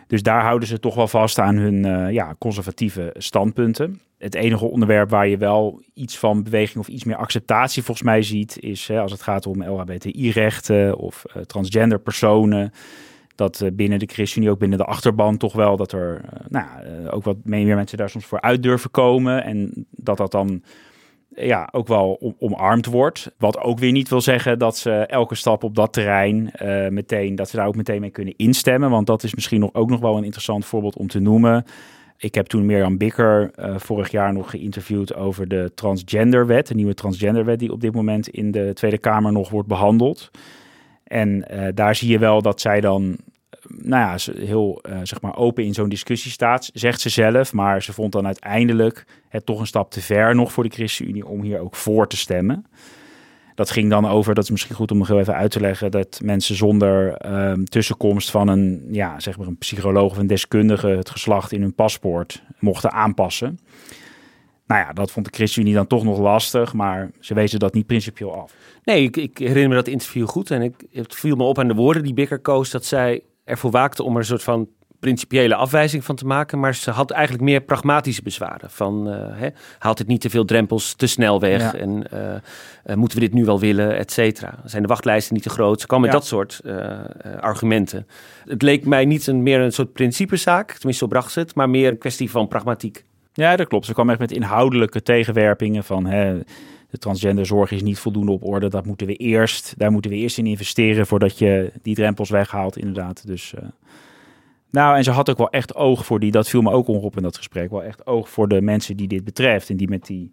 Dus daar houden ze toch wel vast aan hun ja, conservatieve standpunten. Het enige onderwerp waar je wel iets van beweging of iets meer acceptatie volgens mij ziet, is hè, als het gaat om LHBTI-rechten of uh, transgender personen. Dat uh, binnen de ChristenUnie, ook binnen de achterban, toch wel dat er nou, ook wat meer mensen daar soms voor uit durven komen. En dat dat dan ja, ook wel omarmd wordt. Wat ook weer niet wil zeggen dat ze elke stap op dat terrein meteen, dat ze daar ook meteen mee kunnen instemmen. Want dat is misschien nog, ook nog wel een interessant voorbeeld om te noemen. Ik heb toen Mirjam Bikker vorig jaar nog geïnterviewd over de transgenderwet, de nieuwe transgenderwet die op dit moment in de Tweede Kamer nog wordt behandeld. En uh, daar zie je wel dat zij dan nou ja, heel uh, zeg maar open in zo'n discussie staat, zegt ze zelf. Maar ze vond dan uiteindelijk het toch een stap te ver nog voor de ChristenUnie om hier ook voor te stemmen. Dat ging dan over, dat is misschien goed om nog even uit te leggen, dat mensen zonder um, tussenkomst van een, ja, zeg maar een psycholoog of een deskundige het geslacht in hun paspoort mochten aanpassen. Nou ja, dat vond de ChristenUnie dan toch nog lastig, maar ze wezen dat niet principieel af. Nee, ik, ik herinner me dat interview goed en ik, het viel me op aan de woorden die Bikker koos, dat zij ervoor waakte om er een soort van principiële afwijzing van te maken. Maar ze had eigenlijk meer pragmatische bezwaren. Van uh, hè, haalt het niet te veel drempels te snel weg? En uh, uh, moeten we dit nu wel willen, et cetera? Zijn de wachtlijsten niet te groot? Ze kwam met ja. dat soort argumenten. Het leek mij niet een, meer een soort principezaak, tenminste zo bracht ze het, maar meer een kwestie van pragmatiek. Ja, dat klopt. Ze kwam echt met inhoudelijke tegenwerpingen van... Hè, de transgenderzorg is niet voldoende op orde. Dat moeten we eerst, daar moeten we eerst in investeren voordat je die drempels weghaalt, inderdaad. Dus, uh, nou, en ze had ook wel echt oog voor die, dat viel me ook op in dat gesprek, wel echt oog voor de mensen die dit betreft en die met die,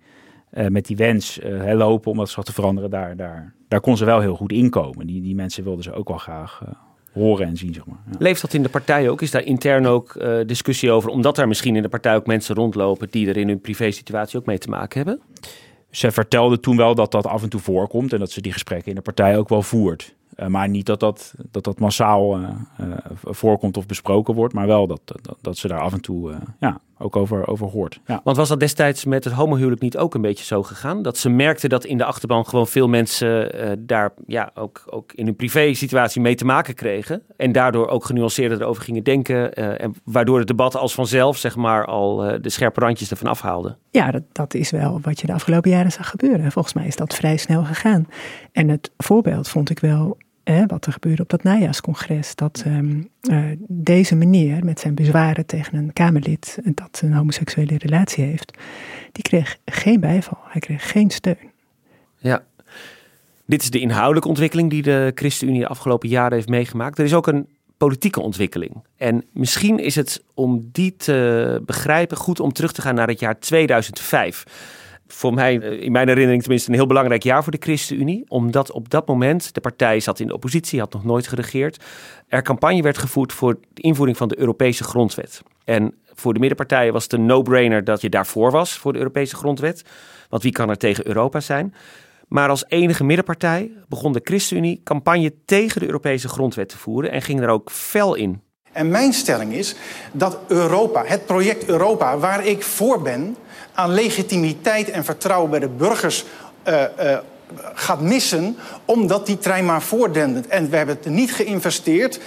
uh, met die wens uh, lopen om dat te veranderen. Daar, daar, daar kon ze wel heel goed inkomen. Die, die mensen wilden ze ook wel graag horen en zien. Zeg maar. Ja. Leeft dat in de partij ook? Is daar intern ook uh, discussie over? Omdat er misschien in de partij ook mensen rondlopen die er in hun privé situatie ook mee te maken hebben? ze vertelde toen wel dat dat af en toe voorkomt en dat ze die gesprekken in de partij ook wel voert. Uh, maar niet dat dat, dat, dat massaal uh, uh, voorkomt of besproken wordt, maar wel dat, dat, dat ze daar af en toe ja, ook over, over hoort. Ja. Want was dat destijds met het homohuwelijk niet ook een beetje zo gegaan? Dat ze merkten dat in de achterban gewoon veel mensen daar ja, ook, ook in hun privé situatie mee te maken kregen. En daardoor ook genuanceerder erover gingen denken. en waardoor het debat als vanzelf zeg maar al de scherpe randjes ervan afhaalde. Ja, dat, dat is wel wat je de afgelopen jaren zag gebeuren. Volgens mij is dat vrij snel gegaan. En het voorbeeld vond ik wel hè, wat er gebeurde op dat najaarscongres. Dat um, uh, deze meneer met zijn bezwaren tegen een Kamerlid dat een homoseksuele relatie heeft, die kreeg geen bijval. Hij kreeg geen steun. Ja. Dit is de inhoudelijke ontwikkeling die de ChristenUnie de afgelopen jaren heeft meegemaakt. Er is ook een politieke ontwikkeling. En misschien is het om die te begrijpen goed om terug te gaan naar het jaar 2005 voor mij, eh, in mijn herinnering tenminste, een heel belangrijk jaar voor de ChristenUnie. Omdat op dat moment, de partij zat in de oppositie, had nog nooit geregeerd. Er campagne werd gevoerd voor de invoering van de Europese grondwet. En voor de middenpartijen was het een no-brainer dat je daarvoor was voor de Europese grondwet. Want wie kan er tegen Europa zijn? Maar als enige middenpartij begon de ChristenUnie campagne tegen de Europese grondwet te voeren en ging er ook fel in. En mijn stelling is dat Europa, het project Europa, waar ik voor ben, aan legitimiteit en vertrouwen bij de burgers uh, uh, gaat missen, omdat die trein maar voordendert. En we hebben het niet geïnvesteerd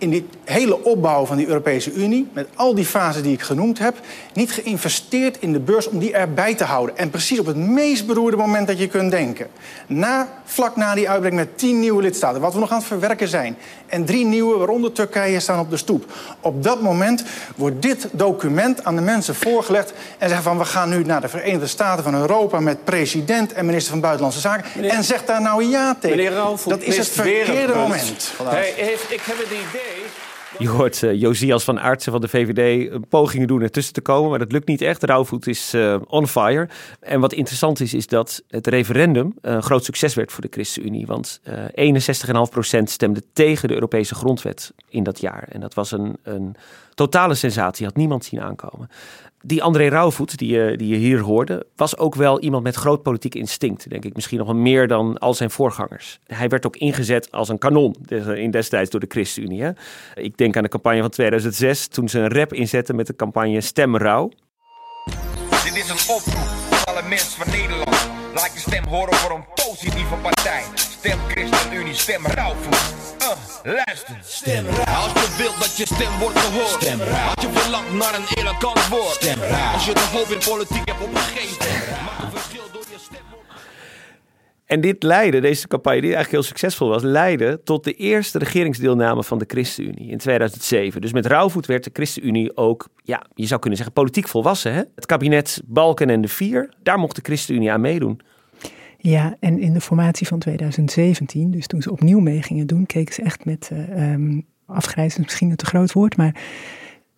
in die hele opbouw van die Europese Unie, met al die fasen die ik genoemd heb, niet geïnvesteerd in de beurs om die erbij te houden. En precies op het meest beroerde moment dat je kunt denken. Na, vlak na die uitbreiding met tien nieuwe lidstaten, wat we nog aan het verwerken zijn. En drie nieuwe, waaronder Turkije, staan op de stoep. Op dat moment wordt dit document aan de mensen voorgelegd en zeggen van we gaan nu naar de Verenigde Staten van Europa met president en minister van Buitenlandse Zaken. Meneer, en zeg daar nou ja tegen. Meneer dat is het verkeerde moment. Hey, heeft, ik heb het idee je hoort uh, Josias van Aartsen van de VVD pogingen doen ertussen te komen, maar dat lukt niet echt. Rauwvoet is uh, on fire. En wat interessant is, is dat het referendum een groot succes werd voor de ChristenUnie. Want uh, 61,5% stemde tegen de Europese grondwet in dat jaar. En dat was een, een totale sensatie, had niemand zien aankomen die André Rauwvoet, die je, die je hier hoorde, was ook wel iemand met groot politiek instinct, denk ik. Misschien nog wel meer dan al zijn voorgangers. Hij werd ook ingezet als een kanon in destijds door de ChristenUnie. Hè? Ik denk aan de campagne van 2006, toen ze een rap inzetten met de campagne Stem Rauw. Dit is een oproep voor alle mensen van Nederland. Laat je stem horen voor een positieve partij. Stem ChristenUnie, stem Rauwvoet. Uh, luister. Stem Als je wilt dat je stem wordt gehoord. Stem Als je verlangt naar een eerlijk antwoord. Stem Als je de hoop in politiek hebt opgegeven. Maak een verschil door je stem op. En dit leidde, deze campagne die eigenlijk heel succesvol was, leidde tot de eerste regeringsdeelname van de ChristenUnie in 2007. Dus met Rauwvoet werd de ChristenUnie ook, ja, je zou kunnen zeggen, politiek volwassen. Hè? Het kabinet Balken en de Vier, daar mocht de ChristenUnie aan meedoen. Ja, en in de formatie van 2017, dus toen ze opnieuw mee gingen doen, keken ze echt met uh, um, afgrijzend misschien een te groot woord, maar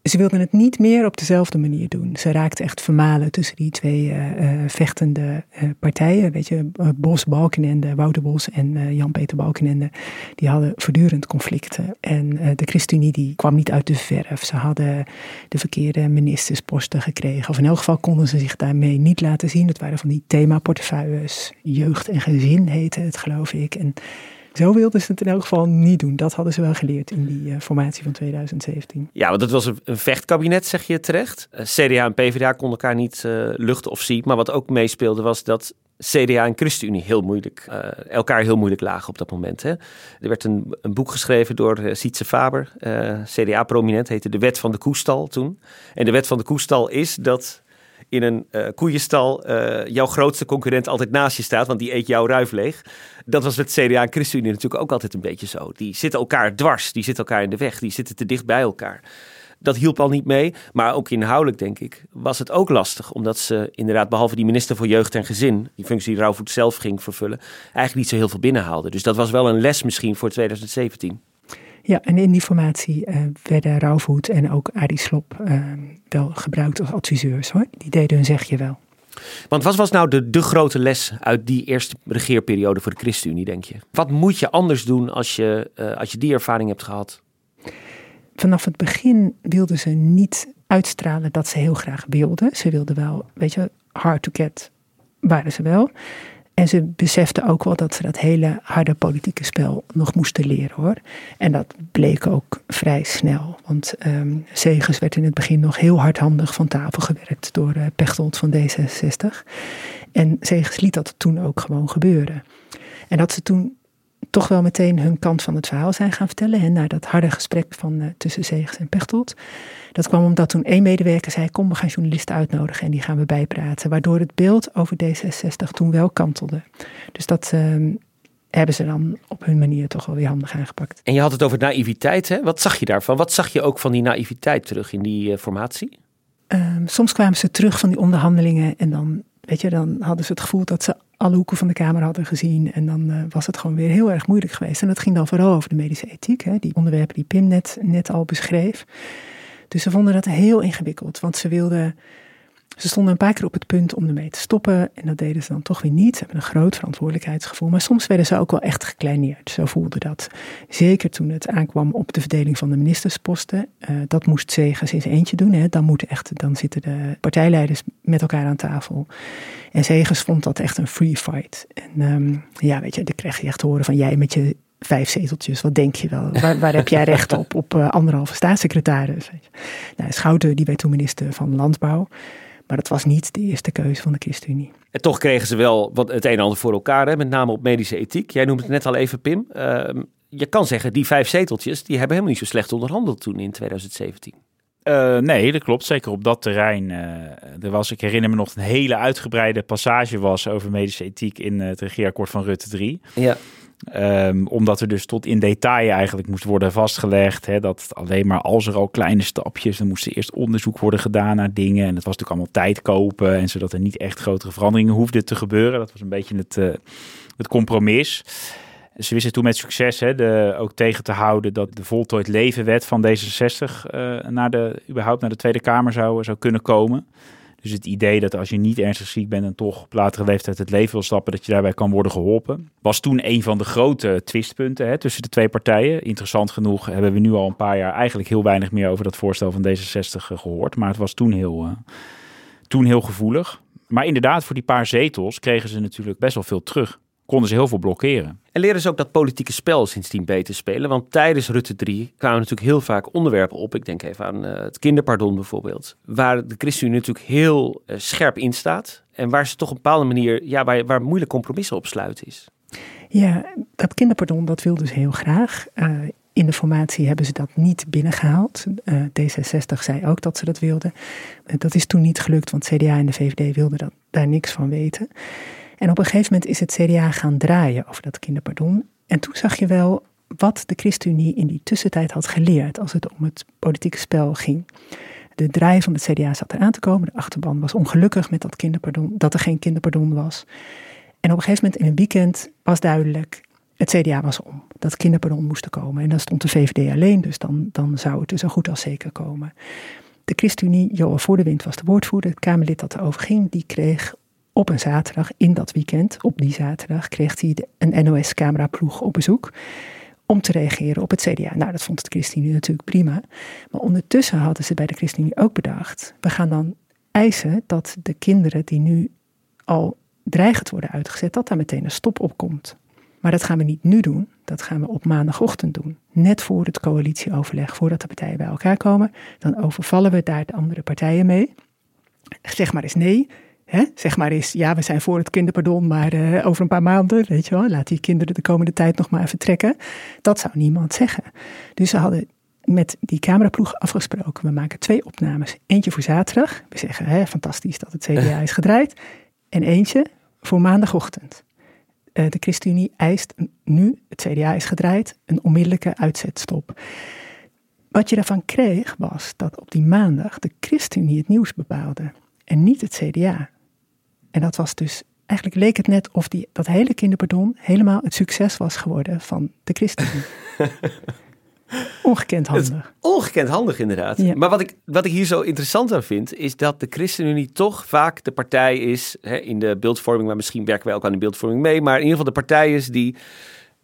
ze wilden het niet meer op dezelfde manier doen. Ze raakten echt vermalen tussen die twee uh, vechtende uh, partijen. Weet je, Bos Balkenende, Wouter Bos en Jan-Peter Balkenende. Die hadden voortdurend conflicten. En de ChristenUnie die kwam niet uit de verf. Ze hadden de verkeerde ministersposten gekregen. Of in elk geval konden ze zich daarmee niet laten zien. Het waren van die themaportefeuilles. Jeugd en gezin heette het, geloof ik. En zo wilden ze het in elk geval niet doen. Dat hadden ze wel geleerd in die uh, formatie van 2017. Ja, want dat was een, vechtkabinet, zeg je terecht. Uh, CDA en PvdA konden elkaar niet uh, luchten of zien. Maar wat ook meespeelde was dat CDA en ChristenUnie heel moeilijk, elkaar heel moeilijk lagen op dat moment. Hè. Er werd een, een boek geschreven door Sietse Faber, CDA-prominent, heette De Wet van de Koestal toen. En de Wet van de Koestal is dat in een uh, koeienstal uh, jouw grootste concurrent altijd naast je staat, want die eet jouw ruif leeg. Dat was met CDA en ChristenUnie natuurlijk ook altijd een beetje zo. Die zitten elkaar dwars, die zitten elkaar in de weg, die zitten te dicht bij elkaar. Dat hielp al niet mee, maar ook inhoudelijk denk ik was het ook lastig. Omdat ze inderdaad, behalve die minister voor Jeugd en Gezin, die functie die Rauwvoet zelf ging vervullen, eigenlijk niet zo heel veel binnenhaalde. Dus dat was wel een les misschien voor 2017. Ja, en in die formatie uh, werden Rauwvoet en ook Arie Slop uh, wel gebruikt als adviseurs hoor. Die deden hun zegje wel. Want wat was nou de, de grote les uit die eerste regeerperiode voor de ChristenUnie, denk je? Wat moet je anders doen als je, uh, als je die ervaring hebt gehad? Vanaf het begin wilden ze niet uitstralen dat ze heel graag wilden. Ze wilden wel, weet je, hard to get waren ze wel. En ze beseften ook wel dat ze dat hele harde politieke spel nog moesten leren hoor. En dat bleek ook vrij snel. Want um, werd in het begin nog heel hardhandig van tafel gewerkt door uh, Pechtold van D66. En Segers liet dat toen ook gewoon gebeuren. En dat ze toen toch wel meteen hun kant van het verhaal zijn gaan vertellen. En na dat harde gesprek van, uh, tussen Segers en Pechtold. Dat kwam omdat toen één medewerker zei: Kom, we gaan journalisten uitnodigen en die gaan we bijpraten. Waardoor het beeld over D66 toen wel kantelde. Dus dat uh, hebben ze dan op hun manier toch wel weer handig aangepakt. En je had het over naïviteit, hè? Wat zag je daarvan? Wat zag je ook van die naïviteit terug in die uh, formatie? Um, soms kwamen ze terug van die onderhandelingen en dan, weet je, dan hadden ze het gevoel dat ze alle hoeken van de Kamer hadden gezien. En dan uh, was het gewoon weer heel erg moeilijk geweest. En dat ging dan vooral over de medische ethiek, hè? die onderwerpen die Pim net, net al beschreef. Dus ze vonden dat heel ingewikkeld, want ze wilden. Ze stonden een paar keer op het punt om ermee te stoppen en dat deden ze dan toch weer niet. Ze hebben een groot verantwoordelijkheidsgevoel, maar soms werden ze ook wel echt gekleineerd. Zo voelde dat. Zeker toen het aankwam op de verdeling van de ministersposten. Uh, dat moest Zegers in zijn eentje doen. Hè. Dan, moeten echt, dan zitten de partijleiders met elkaar aan tafel. En Zegers vond dat echt een free fight. En um, ja, weet je, dan kreeg je echt te horen van jij met je vijf zeteltjes, wat denk je wel? Waar, waar heb jij recht op? Op uh, anderhalve staatssecretaris. Nou, Schouten, die werd toen minister van Landbouw. Maar dat was niet de eerste keuze van de ChristenUnie. En toch kregen ze wel wat het een en ander voor elkaar, hè? met name op medische ethiek. Jij noemde het net al even, Pim. Uh, je kan zeggen, die vijf zeteltjes, die hebben helemaal niet zo slecht onderhandeld toen in 2017. Uh, nee, dat klopt. Zeker op dat terrein. Uh, er was, ik herinner me nog, een hele uitgebreide passage was over medische ethiek in het regeerakkoord van Rutte 3. Ja. Um, omdat er dus tot in detail eigenlijk moest worden vastgelegd. Hè, dat alleen maar als er al kleine stapjes. dan moest er eerst onderzoek worden gedaan naar dingen. En dat was natuurlijk allemaal tijd kopen. En zodat er niet echt grotere veranderingen hoefden te gebeuren. Dat was een beetje het, uh, het compromis. Ze wisten toen met succes hè, de, ook tegen te houden dat de voltooid levenwet van D66 uh, naar de, überhaupt naar de Tweede Kamer zou, zou kunnen komen. Dus het idee dat als je niet ernstig ziek bent en toch op latere leeftijd het leven wil stappen, dat je daarbij kan worden geholpen. Was toen een van de grote twistpunten hè, tussen de twee partijen. Interessant genoeg hebben we nu al een paar jaar eigenlijk heel weinig meer over dat voorstel van D66 gehoord. Maar het was toen heel, uh, toen heel gevoelig. Maar inderdaad, voor die paar zetels kregen ze natuurlijk best wel veel terug. Konden ze heel veel blokkeren. En leren ze ook dat politieke spel sindsdien beter spelen. Want tijdens Rutte 3 kwamen natuurlijk heel vaak onderwerpen op. Ik denk even aan uh, het kinderpardon bijvoorbeeld. Waar de ChristenUnie natuurlijk heel uh, scherp in staat. En waar ze toch op een bepaalde manier, ja, waar, waar moeilijk compromissen op sluiten is. Ja, dat kinderpardon, dat wil dus heel graag. Uh, in de formatie hebben ze dat niet binnengehaald. Uh, D66 zei ook dat ze dat wilden. Uh, dat is toen niet gelukt, want CDA en de VVD wilden dat, daar niks van weten. En op een gegeven moment is het CDA gaan draaien over dat kinderpardon. En toen zag je wel wat de ChristenUnie in die tussentijd had geleerd als het om het politieke spel ging. De draai van het CDA zat eraan te komen. De achterban was ongelukkig met dat kinderpardon, dat er geen kinderpardon was. En op een gegeven moment in een weekend was duidelijk, het CDA was om. Dat kinderpardon moest komen. En dan stond de VVD alleen, dus dan, dan zou het dus zo goed als zeker komen. De ChristenUnie, Johan Voordewind was de woordvoerder, het Kamerlid dat erover ging, die kreeg op een zaterdag, in dat weekend, op die zaterdag, kreeg hij een NOS-cameraploeg op bezoek om te reageren op het CDA. Nou, dat vond het ChristenUnie natuurlijk prima. Maar ondertussen hadden ze bij de ChristenUnie ook bedacht, we gaan dan eisen dat de kinderen die nu al dreigend worden uitgezet, dat daar meteen een stop op komt. Maar dat gaan we niet nu doen, dat gaan we op maandagochtend doen. Net voor het coalitieoverleg, voordat de partijen bij elkaar komen. Dan overvallen we daar de andere partijen mee. Zeg maar eens nee. Hè? Zeg maar eens, ja, we zijn voor het kinderpardon, maar uh, over een paar maanden, weet je wel, laat die kinderen de komende tijd nog maar even trekken. Dat zou niemand zeggen. Dus ze hadden met die cameraploeg afgesproken. We maken twee opnames. Eentje voor zaterdag. We zeggen, hè, fantastisch dat het CDA is gedraaid. En eentje voor maandagochtend. Uh, de ChristenUnie eist nu, het CDA is gedraaid, een onmiddellijke uitzetstop. Wat je daarvan kreeg was dat op die maandag de ChristenUnie het nieuws bepaalde en niet het CDA. En dat was dus, eigenlijk leek het net of die, dat hele kinderpardon helemaal het succes was geworden van de ChristenUnie. Ongekend handig. Ongekend handig, inderdaad. Ja. Maar wat ik, wat ik hier zo interessant aan vind, is dat de ChristenUnie toch vaak de partij is hè, in de beeldvorming, maar misschien werken wij ook aan de beeldvorming mee, maar in ieder geval de partij is die,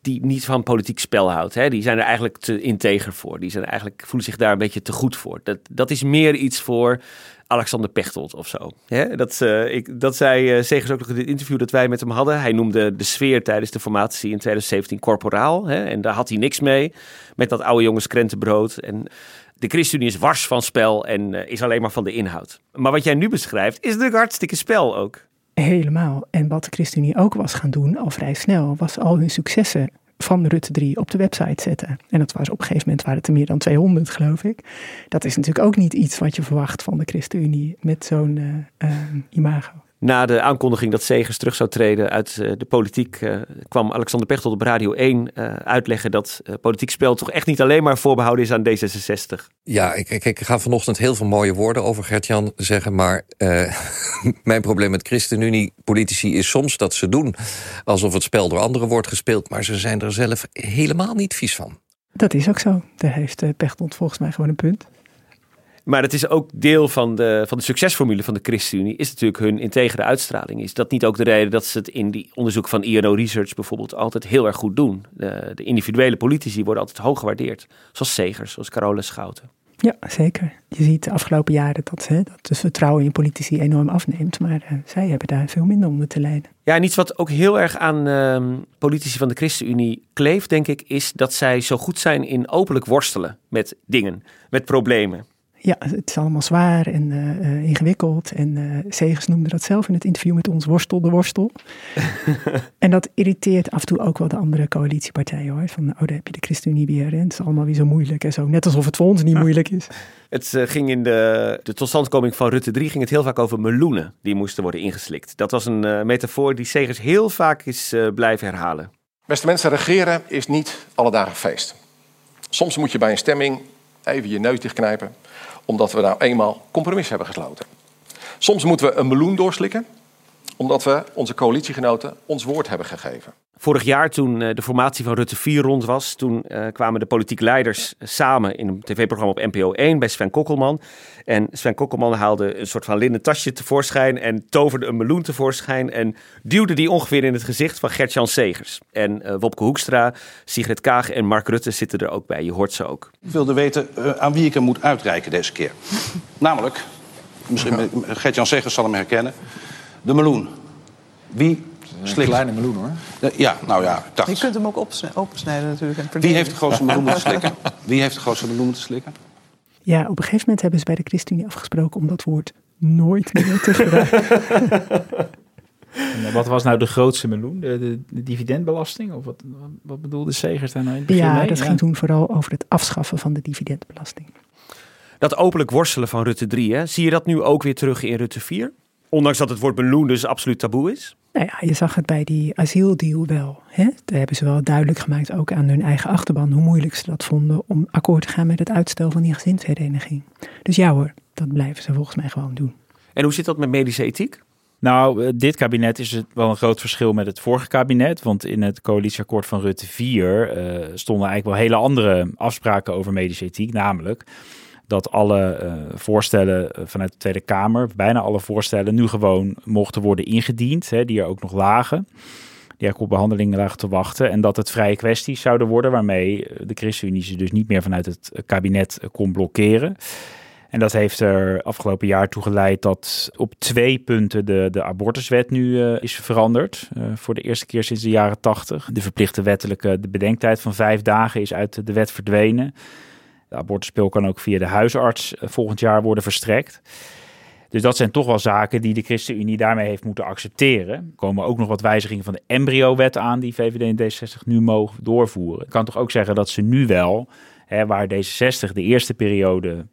die niet van politiek spel houdt. Hè. Die zijn er eigenlijk te integer voor. Die zijn eigenlijk, voelen zich daar een beetje te goed voor. Dat, dat is meer iets voor Alexander Pechtold of zo. Hè? Dat, uh, ik, dat zei uh, Segers ook nog in dit interview dat wij met hem hadden. Hij noemde de sfeer tijdens de formatie in 2017 corporaal. Hè? En daar had hij niks mee. Met dat oude jongens krentenbrood. En de ChristenUnie is wars van spel en uh, is alleen maar van de inhoud. Maar wat jij nu beschrijft is natuurlijk hartstikke spel ook. Helemaal. En wat de ChristenUnie ook was gaan doen, al vrij snel, was al hun successen van Rutte 3 op de website zetten. En dat was op een gegeven moment waren het er meer dan 200, geloof ik. Dat is natuurlijk ook niet iets wat je verwacht van de ChristenUnie met zo'n uh, uh, imago. Na de aankondiging dat Segers terug zou treden uit uh, de politiek, uh, kwam Alexander Pechtold op Radio 1 uh, uitleggen dat politiek spel toch echt niet alleen maar voorbehouden is aan D66. Ja, ik, ik, ik ga vanochtend heel veel mooie woorden over Gert-Jan zeggen, maar mijn probleem met ChristenUnie-politici is soms dat ze doen alsof het spel door anderen wordt gespeeld, maar ze zijn er zelf helemaal niet vies van. Dat is ook zo. Daar heeft Pechtold volgens mij gewoon een punt. Maar het is ook deel van de, van de succesformule van de ChristenUnie, is natuurlijk hun integere uitstraling. Is dat niet ook de reden dat ze het in die onderzoek van INO Research bijvoorbeeld altijd heel erg goed doen? De, de individuele politici worden altijd hoog gewaardeerd. Zoals Segers, zoals Carola Schouten. Ja, zeker. Je ziet de afgelopen jaren dat, hè, dat het vertrouwen in politici enorm afneemt. Maar uh, zij hebben daar veel minder onder te lijden. Ja, en iets wat ook heel erg aan uh, politici van de ChristenUnie kleeft, denk ik, is dat zij zo goed zijn in openlijk worstelen met dingen, met problemen. Ja, het is allemaal zwaar en uh, ingewikkeld. En uh, Segers noemde dat zelf in het interview met ons worstel de worstel. en dat irriteert af en toe ook wel de andere coalitiepartijen hoor. Van, oh, daar heb je de ChristenUnie weer en het is allemaal weer zo moeilijk en zo. Net alsof het voor ons niet moeilijk is. Het uh, ging in de, de totstandkoming van Rutte 3 ging het heel vaak over meloenen die moesten worden ingeslikt. Dat was een uh, metafoor die Segers heel vaak is uh, blijven herhalen. Beste mensen, regeren is niet alle dagen feest. Soms moet je bij een stemming even je neus dichtknijpen, omdat we nou eenmaal compromis hebben gesloten. Soms moeten we een meloen doorslikken, omdat we onze coalitiegenoten ons woord hebben gegeven. Vorig jaar, toen de formatie van Rutte 4 rond was, toen uh, kwamen de politieke leiders samen in een tv-programma op NPO 1 bij Sven Kokkelman. En Sven Kokkelman haalde een soort van linnen tasje tevoorschijn en toverde een meloen tevoorschijn en duwde die ongeveer in het gezicht van Gert-Jan Segers. En uh, Wopke Hoekstra, Sigrid Kaag en Mark Rutte zitten er ook bij. Je hoort ze ook. Ik wilde weten uh, aan wie ik hem moet uitreiken deze keer. Namelijk, misschien Gert-Jan Segers zal hem herkennen, de meloen. Wie een kleine meloen hoor. Ja, nou ja, ik dacht. Je kunt hem ook opensnijden natuurlijk. En Wie heeft de grootste meloen moeten slikken? Wie heeft de grootste meloen moeten slikken? Ja, op een gegeven moment hebben ze bij de ChristenUnie afgesproken om dat woord nooit meer te gebruiken. En eh, wat was nou de grootste meloen? De, de, de dividendbelasting? Of wat, wat, bedoelde Segers daar nou in het begin Ja, mee? dat ging toen vooral over het afschaffen van de dividendbelasting. Dat openlijk worstelen van Rutte 3, hè? zie je dat nu ook weer terug in Rutte 4? Ondanks dat het woord meloen dus absoluut taboe is? Nou ja, je zag het bij die asieldeal wel. Hè? Daar hebben ze wel duidelijk gemaakt, ook aan hun eigen achterban, hoe moeilijk ze dat vonden om akkoord te gaan met het uitstel van die gezinshereniging. Dus ja hoor, dat blijven ze volgens mij gewoon doen. En hoe zit dat met medische ethiek? Nou, eh, dit kabinet is het wel een groot verschil met het vorige kabinet. Want in het coalitieakkoord van Rutte 4 eh, stonden eigenlijk wel hele andere afspraken over medische ethiek. Namelijk dat alle eh, voorstellen eh, vanuit de Tweede Kamer, bijna alle voorstellen, nu gewoon mochten worden ingediend. Hè, die er ook nog lagen. Die eigenlijk op behandeling lagen te wachten. En dat het vrije kwesties zouden worden waarmee eh, de ChristenUnie ze dus niet meer vanuit het kabinet kon blokkeren. En dat heeft er afgelopen jaar toe geleid dat op twee punten de, de abortuswet nu is veranderd. Voor de eerste keer sinds de jaren tachtig. De verplichte wettelijke de bedenktijd van vijf dagen is uit de wet verdwenen. De abortuspil kan ook via de huisarts eh, volgend jaar worden verstrekt. Dus dat zijn toch wel zaken die de ChristenUnie daarmee heeft moeten accepteren. Er komen ook nog wat wijzigingen van de embryo-wet aan die VVD en D66 nu mogen doorvoeren. Ik kan toch ook zeggen dat ze nu wel, hè, waar D66 de eerste periode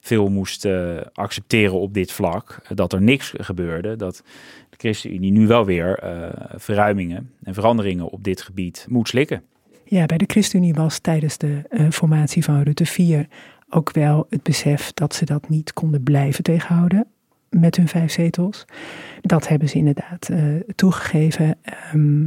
veel moest eh, accepteren op dit vlak, dat er niks gebeurde, dat de ChristenUnie nu wel weer eh, verruimingen en veranderingen op dit gebied moet slikken. Ja, bij de ChristenUnie was tijdens de eh, formatie van Rutte 4 ook wel het besef dat ze dat niet konden blijven tegenhouden met hun vijf zetels. Dat hebben ze inderdaad eh, toegegeven. Ehm,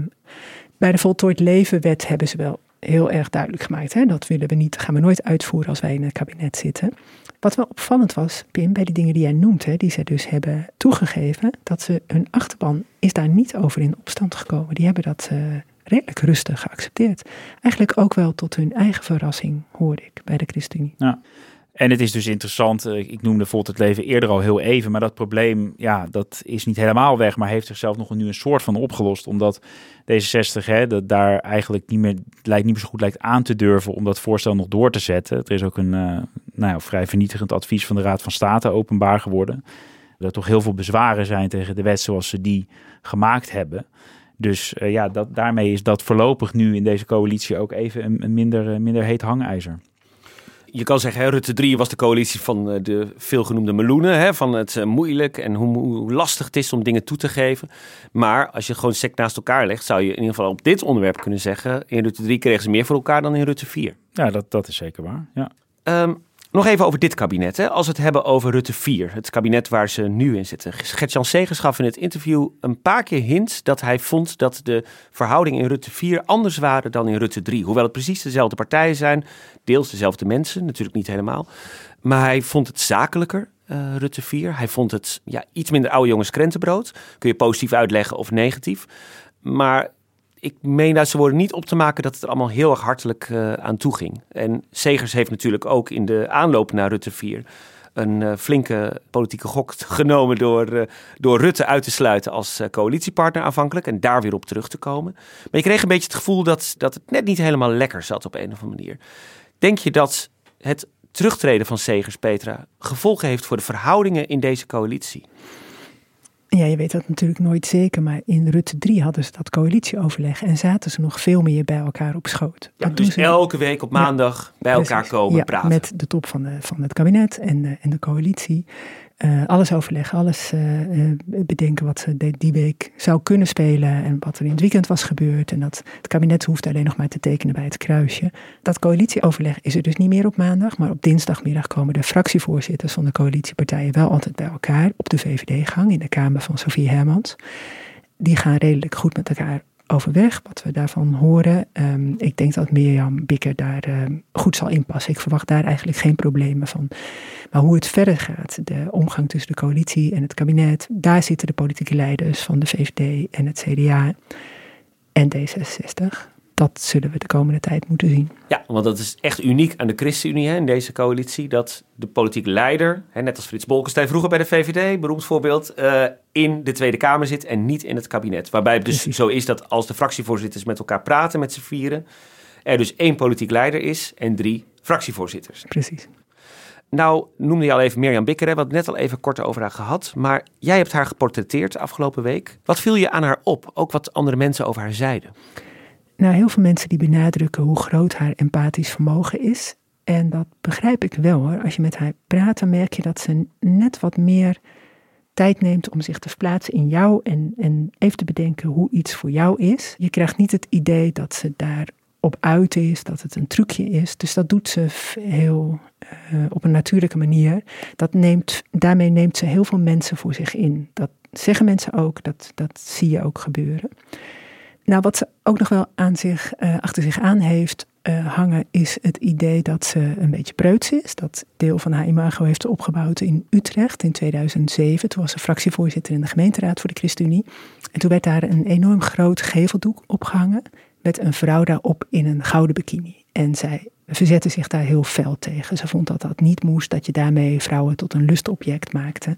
bij de Voltooid Levenwet hebben ze wel heel erg duidelijk gemaakt. Hè? Dat willen we niet, gaan we nooit uitvoeren als wij in het kabinet zitten. Wat wel opvallend was, Pim, bij die dingen die jij noemt, hè, die ze dus hebben toegegeven, dat ze hun achterban is daar niet over in opstand gekomen. Die hebben dat eh, redelijk rustig geaccepteerd. Eigenlijk ook wel tot hun eigen verrassing, hoorde ik bij de ChristenUnie. Ja. En het is dus interessant, eh, ik noemde Volt het leven eerder al heel even, maar dat probleem, ja, dat is niet helemaal weg, maar heeft zichzelf nog nu een soort van opgelost, omdat D66 hè, dat daar eigenlijk niet meer, lijkt niet meer zo goed lijkt aan te durven om dat voorstel nog door te zetten. Er is ook een eh, nou ja, vrij vernietigend advies van de Raad van State openbaar geworden. Dat toch heel veel bezwaren zijn tegen de wet zoals ze die gemaakt hebben. Dus eh, ja, dat, daarmee is dat voorlopig nu in deze coalitie ook even een, een minder, eh, minder heet hangijzer. Je kan zeggen, hè, Rutte 3 was de coalitie van eh, de veelgenoemde meloenen. Hè, van het moeilijk en hoe, hoe lastig het is om dingen toe te geven. Maar als je gewoon sec naast elkaar legt, zou je in ieder geval op dit onderwerp kunnen zeggen... in Rutte 3 kregen ze meer voor elkaar dan in Rutte 4. Ja, dat, dat is zeker waar. Ja. Ehm, nog even over dit kabinet. Hè. Als we het hebben over Rutte 4, het kabinet waar ze nu in zitten. Gert-Jan Segers gaf in het interview een paar keer hints dat hij vond dat de verhoudingen in Rutte 4 anders waren dan in Rutte 3. Hoewel het precies dezelfde partijen zijn, deels dezelfde mensen, natuurlijk niet helemaal. Maar hij vond het zakelijker, eh, Rutte 4. Hij vond het ja, iets minder oude jongens krentenbrood. Kun je positief uitleggen of negatief. Maar ik meen uit zijn woorden niet op te maken dat het er allemaal heel erg hartelijk eh, aan toe ging. En Segers heeft natuurlijk ook in de aanloop naar Rutte 4 een eh, flinke politieke gok genomen door, eh, door Rutte uit te sluiten als coalitiepartner aanvankelijk en daar weer op terug te komen. Maar je kreeg een beetje het gevoel dat, dat het net niet helemaal lekker zat op een of andere manier. Denk je dat het terugtreden van Segers, Petra, gevolgen heeft voor de verhoudingen in deze coalitie? Ja, je weet dat natuurlijk nooit zeker, maar in Rutte 3 hadden ze dat coalitieoverleg en zaten ze nog veel meer bij elkaar op schoot. Ja, dus ze- elke week op maandag bij elkaar Precies. komen Ja, praten. Met de top van, de, van het kabinet en de, en de coalitie. Eh, alles overleggen, alles eh, eh, bedenken wat ze die week zou kunnen spelen en wat er in het weekend was gebeurd. En dat het kabinet hoeft alleen nog maar te tekenen bij het kruisje. Dat coalitieoverleg is er dus niet meer op maandag, maar op dinsdagmiddag komen de fractievoorzitters van de coalitiepartijen wel altijd bij elkaar op de VVD-gang in de Kamer van Sofie Hermans. Die gaan redelijk goed met elkaar overweg, wat we daarvan horen. Ehm, ik denk dat Mirjam Bikker daar ehm, goed zal inpassen. Ik verwacht daar eigenlijk geen problemen van. Maar hoe het verder gaat, de omgang tussen de coalitie en het kabinet, daar zitten de politieke leiders van de VVD en het CDA en D66. Dat zullen we de komende tijd moeten zien. Ja, want dat is echt uniek aan de ChristenUnie hè, in deze coalitie. Dat de politieke leider, hè, net als Frits Bolkestein vroeger bij de VVD, beroemd voorbeeld, eh, in de Tweede Kamer zit en niet in het kabinet. Waarbij het dus zo is dat als de fractievoorzitters met elkaar praten met z'n vieren, er dus één politiek leider is en drie fractievoorzitters. Precies. Nou noemde je al even Mirjam Bikker, hè, wat net al even kort over haar gehad. Maar jij hebt haar geportretteerd afgelopen week. Wat viel je aan haar op? Ook wat andere mensen over haar zeiden. Nou, heel veel mensen die benadrukken hoe groot haar empathisch vermogen is. En dat begrijp ik wel hoor. Als je met haar praat, dan merk je dat ze net wat meer tijd neemt om zich te verplaatsen in jou en, en even te bedenken hoe iets voor jou is. Je krijgt niet het idee dat ze daar op uit is, dat het een trucje is. Dus dat doet ze heel uh, op een natuurlijke manier. Dat neemt, daarmee neemt ze heel veel mensen voor zich in. Dat zeggen mensen ook, dat, dat zie je ook gebeuren. Nou, wat ze ook nog wel aan zich, uh, achter zich aan heeft uh, hangen, is het idee dat ze een beetje preuts is. Dat deel van haar imago heeft ze opgebouwd in Utrecht in 2007. Toen was ze fractievoorzitter in de gemeenteraad voor de ChristenUnie. En toen werd daar een enorm groot geveldoek opgehangen met een vrouw daarop in een gouden bikini. En zij verzette zich daar heel fel tegen. Ze vond dat dat niet moest, dat je daarmee vrouwen tot een lustobject maakte.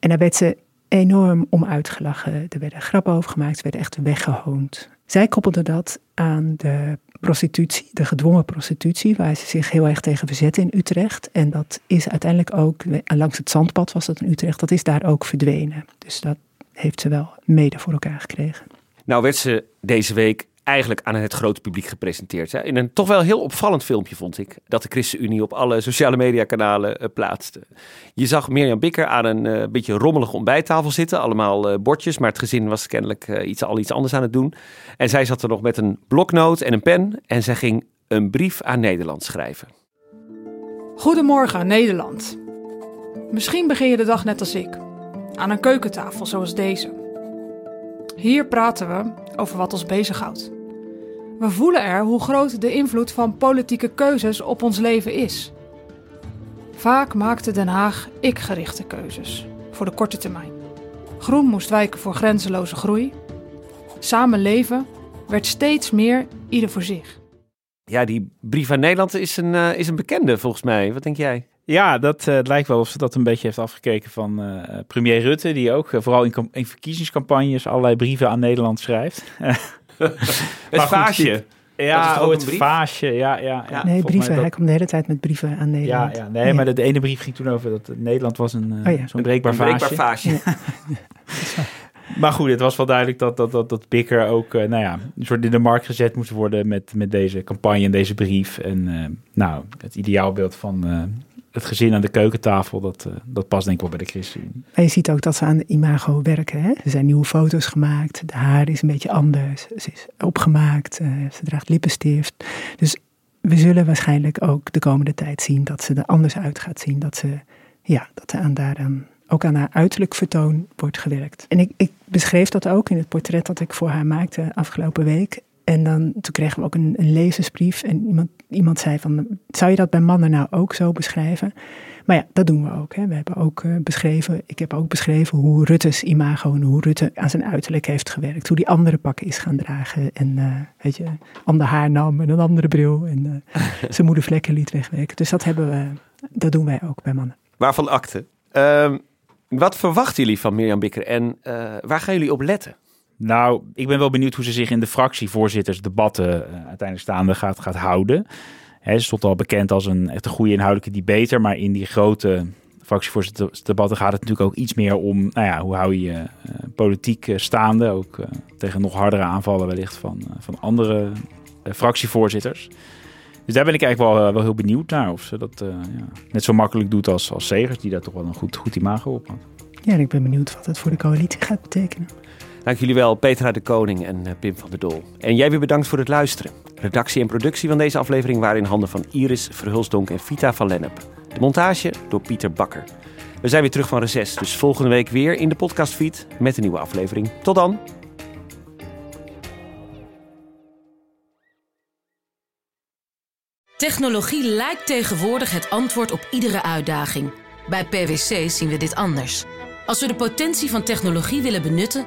En daar werd ze enorm om uitgelachen. Er werden grappen over gemaakt, ze werden echt weggehoond. Zij koppelde dat aan de prostitutie, de gedwongen prostitutie, waar ze zich heel erg tegen verzette in Utrecht. En dat is uiteindelijk ook, langs het zandpad was dat in Utrecht, dat is daar ook verdwenen. Dus dat heeft ze wel mede voor elkaar gekregen. Nou werd ze deze week eigenlijk aan het grote publiek gepresenteerd. In een toch wel heel opvallend filmpje vond ik dat de ChristenUnie op alle sociale mediakanalen uh, plaatste. Je zag Mirjam Bikker aan een uh, beetje rommelige ontbijttafel zitten, allemaal uh, bordjes, maar het gezin was kennelijk iets, al iets anders aan het doen. En zij zat er nog met een bloknoot en een pen en zij ging een brief aan Nederland schrijven. Goedemorgen Nederland. Misschien begin je de dag net als ik, aan een keukentafel zoals deze. Hier praten we over wat ons bezighoudt. We voelen er hoe groot de invloed van politieke keuzes op ons leven is. Vaak maakte Den Haag ik-gerichte keuzes voor de korte termijn. Groen moest wijken voor grenzeloze groei. Samen leven werd steeds meer ieder voor zich. Ja, die brief aan Nederland is een, uh, is een bekende volgens mij. Wat denk jij? Ja, dat uh, lijkt wel of ze dat een beetje heeft afgekeken van uh, premier Rutte, die ook uh, vooral in, in, verkiezingscampagnes allerlei brieven aan Nederland schrijft. het vaasje. Ja, oh, het vaasje. Ja, ja, ja. Nee, brieven. Dat... Hij komt de hele tijd met brieven aan Nederland. Ja, ja nee, ja. maar de, de, ene brief ging toen over dat Nederland was een, oh, ja. zo'n breekbaar een vaasje. Breekbaar vaasje. Maar goed, het was wel duidelijk dat, dat, dat, dat Bikker ook uh, nou ja, een soort in de markt gezet moest worden met, met deze campagne en deze brief. En uh, nou, het ideaalbeeld van uh, het gezin aan de keukentafel, dat, dat past denk ik wel bij de ChristenUnie. En je ziet ook dat ze aan de imago werken. Hè? Er zijn nieuwe foto's gemaakt, de haar is een beetje anders, ze is opgemaakt, ze draagt lippenstift. Dus we zullen waarschijnlijk ook de komende tijd zien dat ze er anders uit gaat zien. Dat ze, ja, dat ze aan daaraan ook aan haar uiterlijk vertoon wordt gewerkt. En ik, ik, beschreef dat ook in het portret dat ik voor haar maakte afgelopen week. En dan, toen kregen we ook een, een lezersbrief en iemand, iemand zei van, zou je dat bij mannen nou ook zo beschrijven? Maar ja, dat doen we ook. Hè. We hebben ook uh, beschreven, ik heb ook beschreven hoe Rutte's imago en hoe Rutte aan zijn uiterlijk heeft gewerkt. Hoe die andere pakken is gaan dragen en uh, weet je, ander haar nam en een andere bril en uh, zijn moedervlekken liet wegwerken. Dus dat hebben we, dat doen wij ook bij mannen. Waarvan akte? Um... Wat verwachten jullie van Mirjam Bikker en waar gaan jullie op letten? Nou, ik ben wel benieuwd hoe ze zich in de fractievoorzittersdebatten uh, uiteindelijk staande gaat, gaat houden. He, ze stond al bekend als een echt een goede inhoudelijke debater, maar in die grote fractievoorzittersdebatten gaat het natuurlijk ook iets meer om, nou ja, hoe hou je uh, politiek staande, ook tegen nog hardere aanvallen wellicht van, van andere fractievoorzitters. Dus daar ben ik eigenlijk wel, wel heel benieuwd naar. Of ze dat ja, net zo makkelijk doet als, als Segers, die daar toch wel een goed, goed imago op had. Ja, en ik ben benieuwd wat het voor de coalitie gaat betekenen. Dank jullie wel, Petra de Koning en uh, Pim van der Doel. En jij weer bedankt voor het luisteren. Redactie en productie van deze aflevering waren in handen van Iris Verhulsdonk en Vita van Lennep. De montage door Pieter Bakker. We zijn weer terug van reces, dus volgende week weer in de podcastfeed met een nieuwe aflevering. Tot dan! Technologie lijkt tegenwoordig het antwoord op iedere uitdaging. Bij PwC zien we dit anders. Als we de potentie van technologie willen benutten,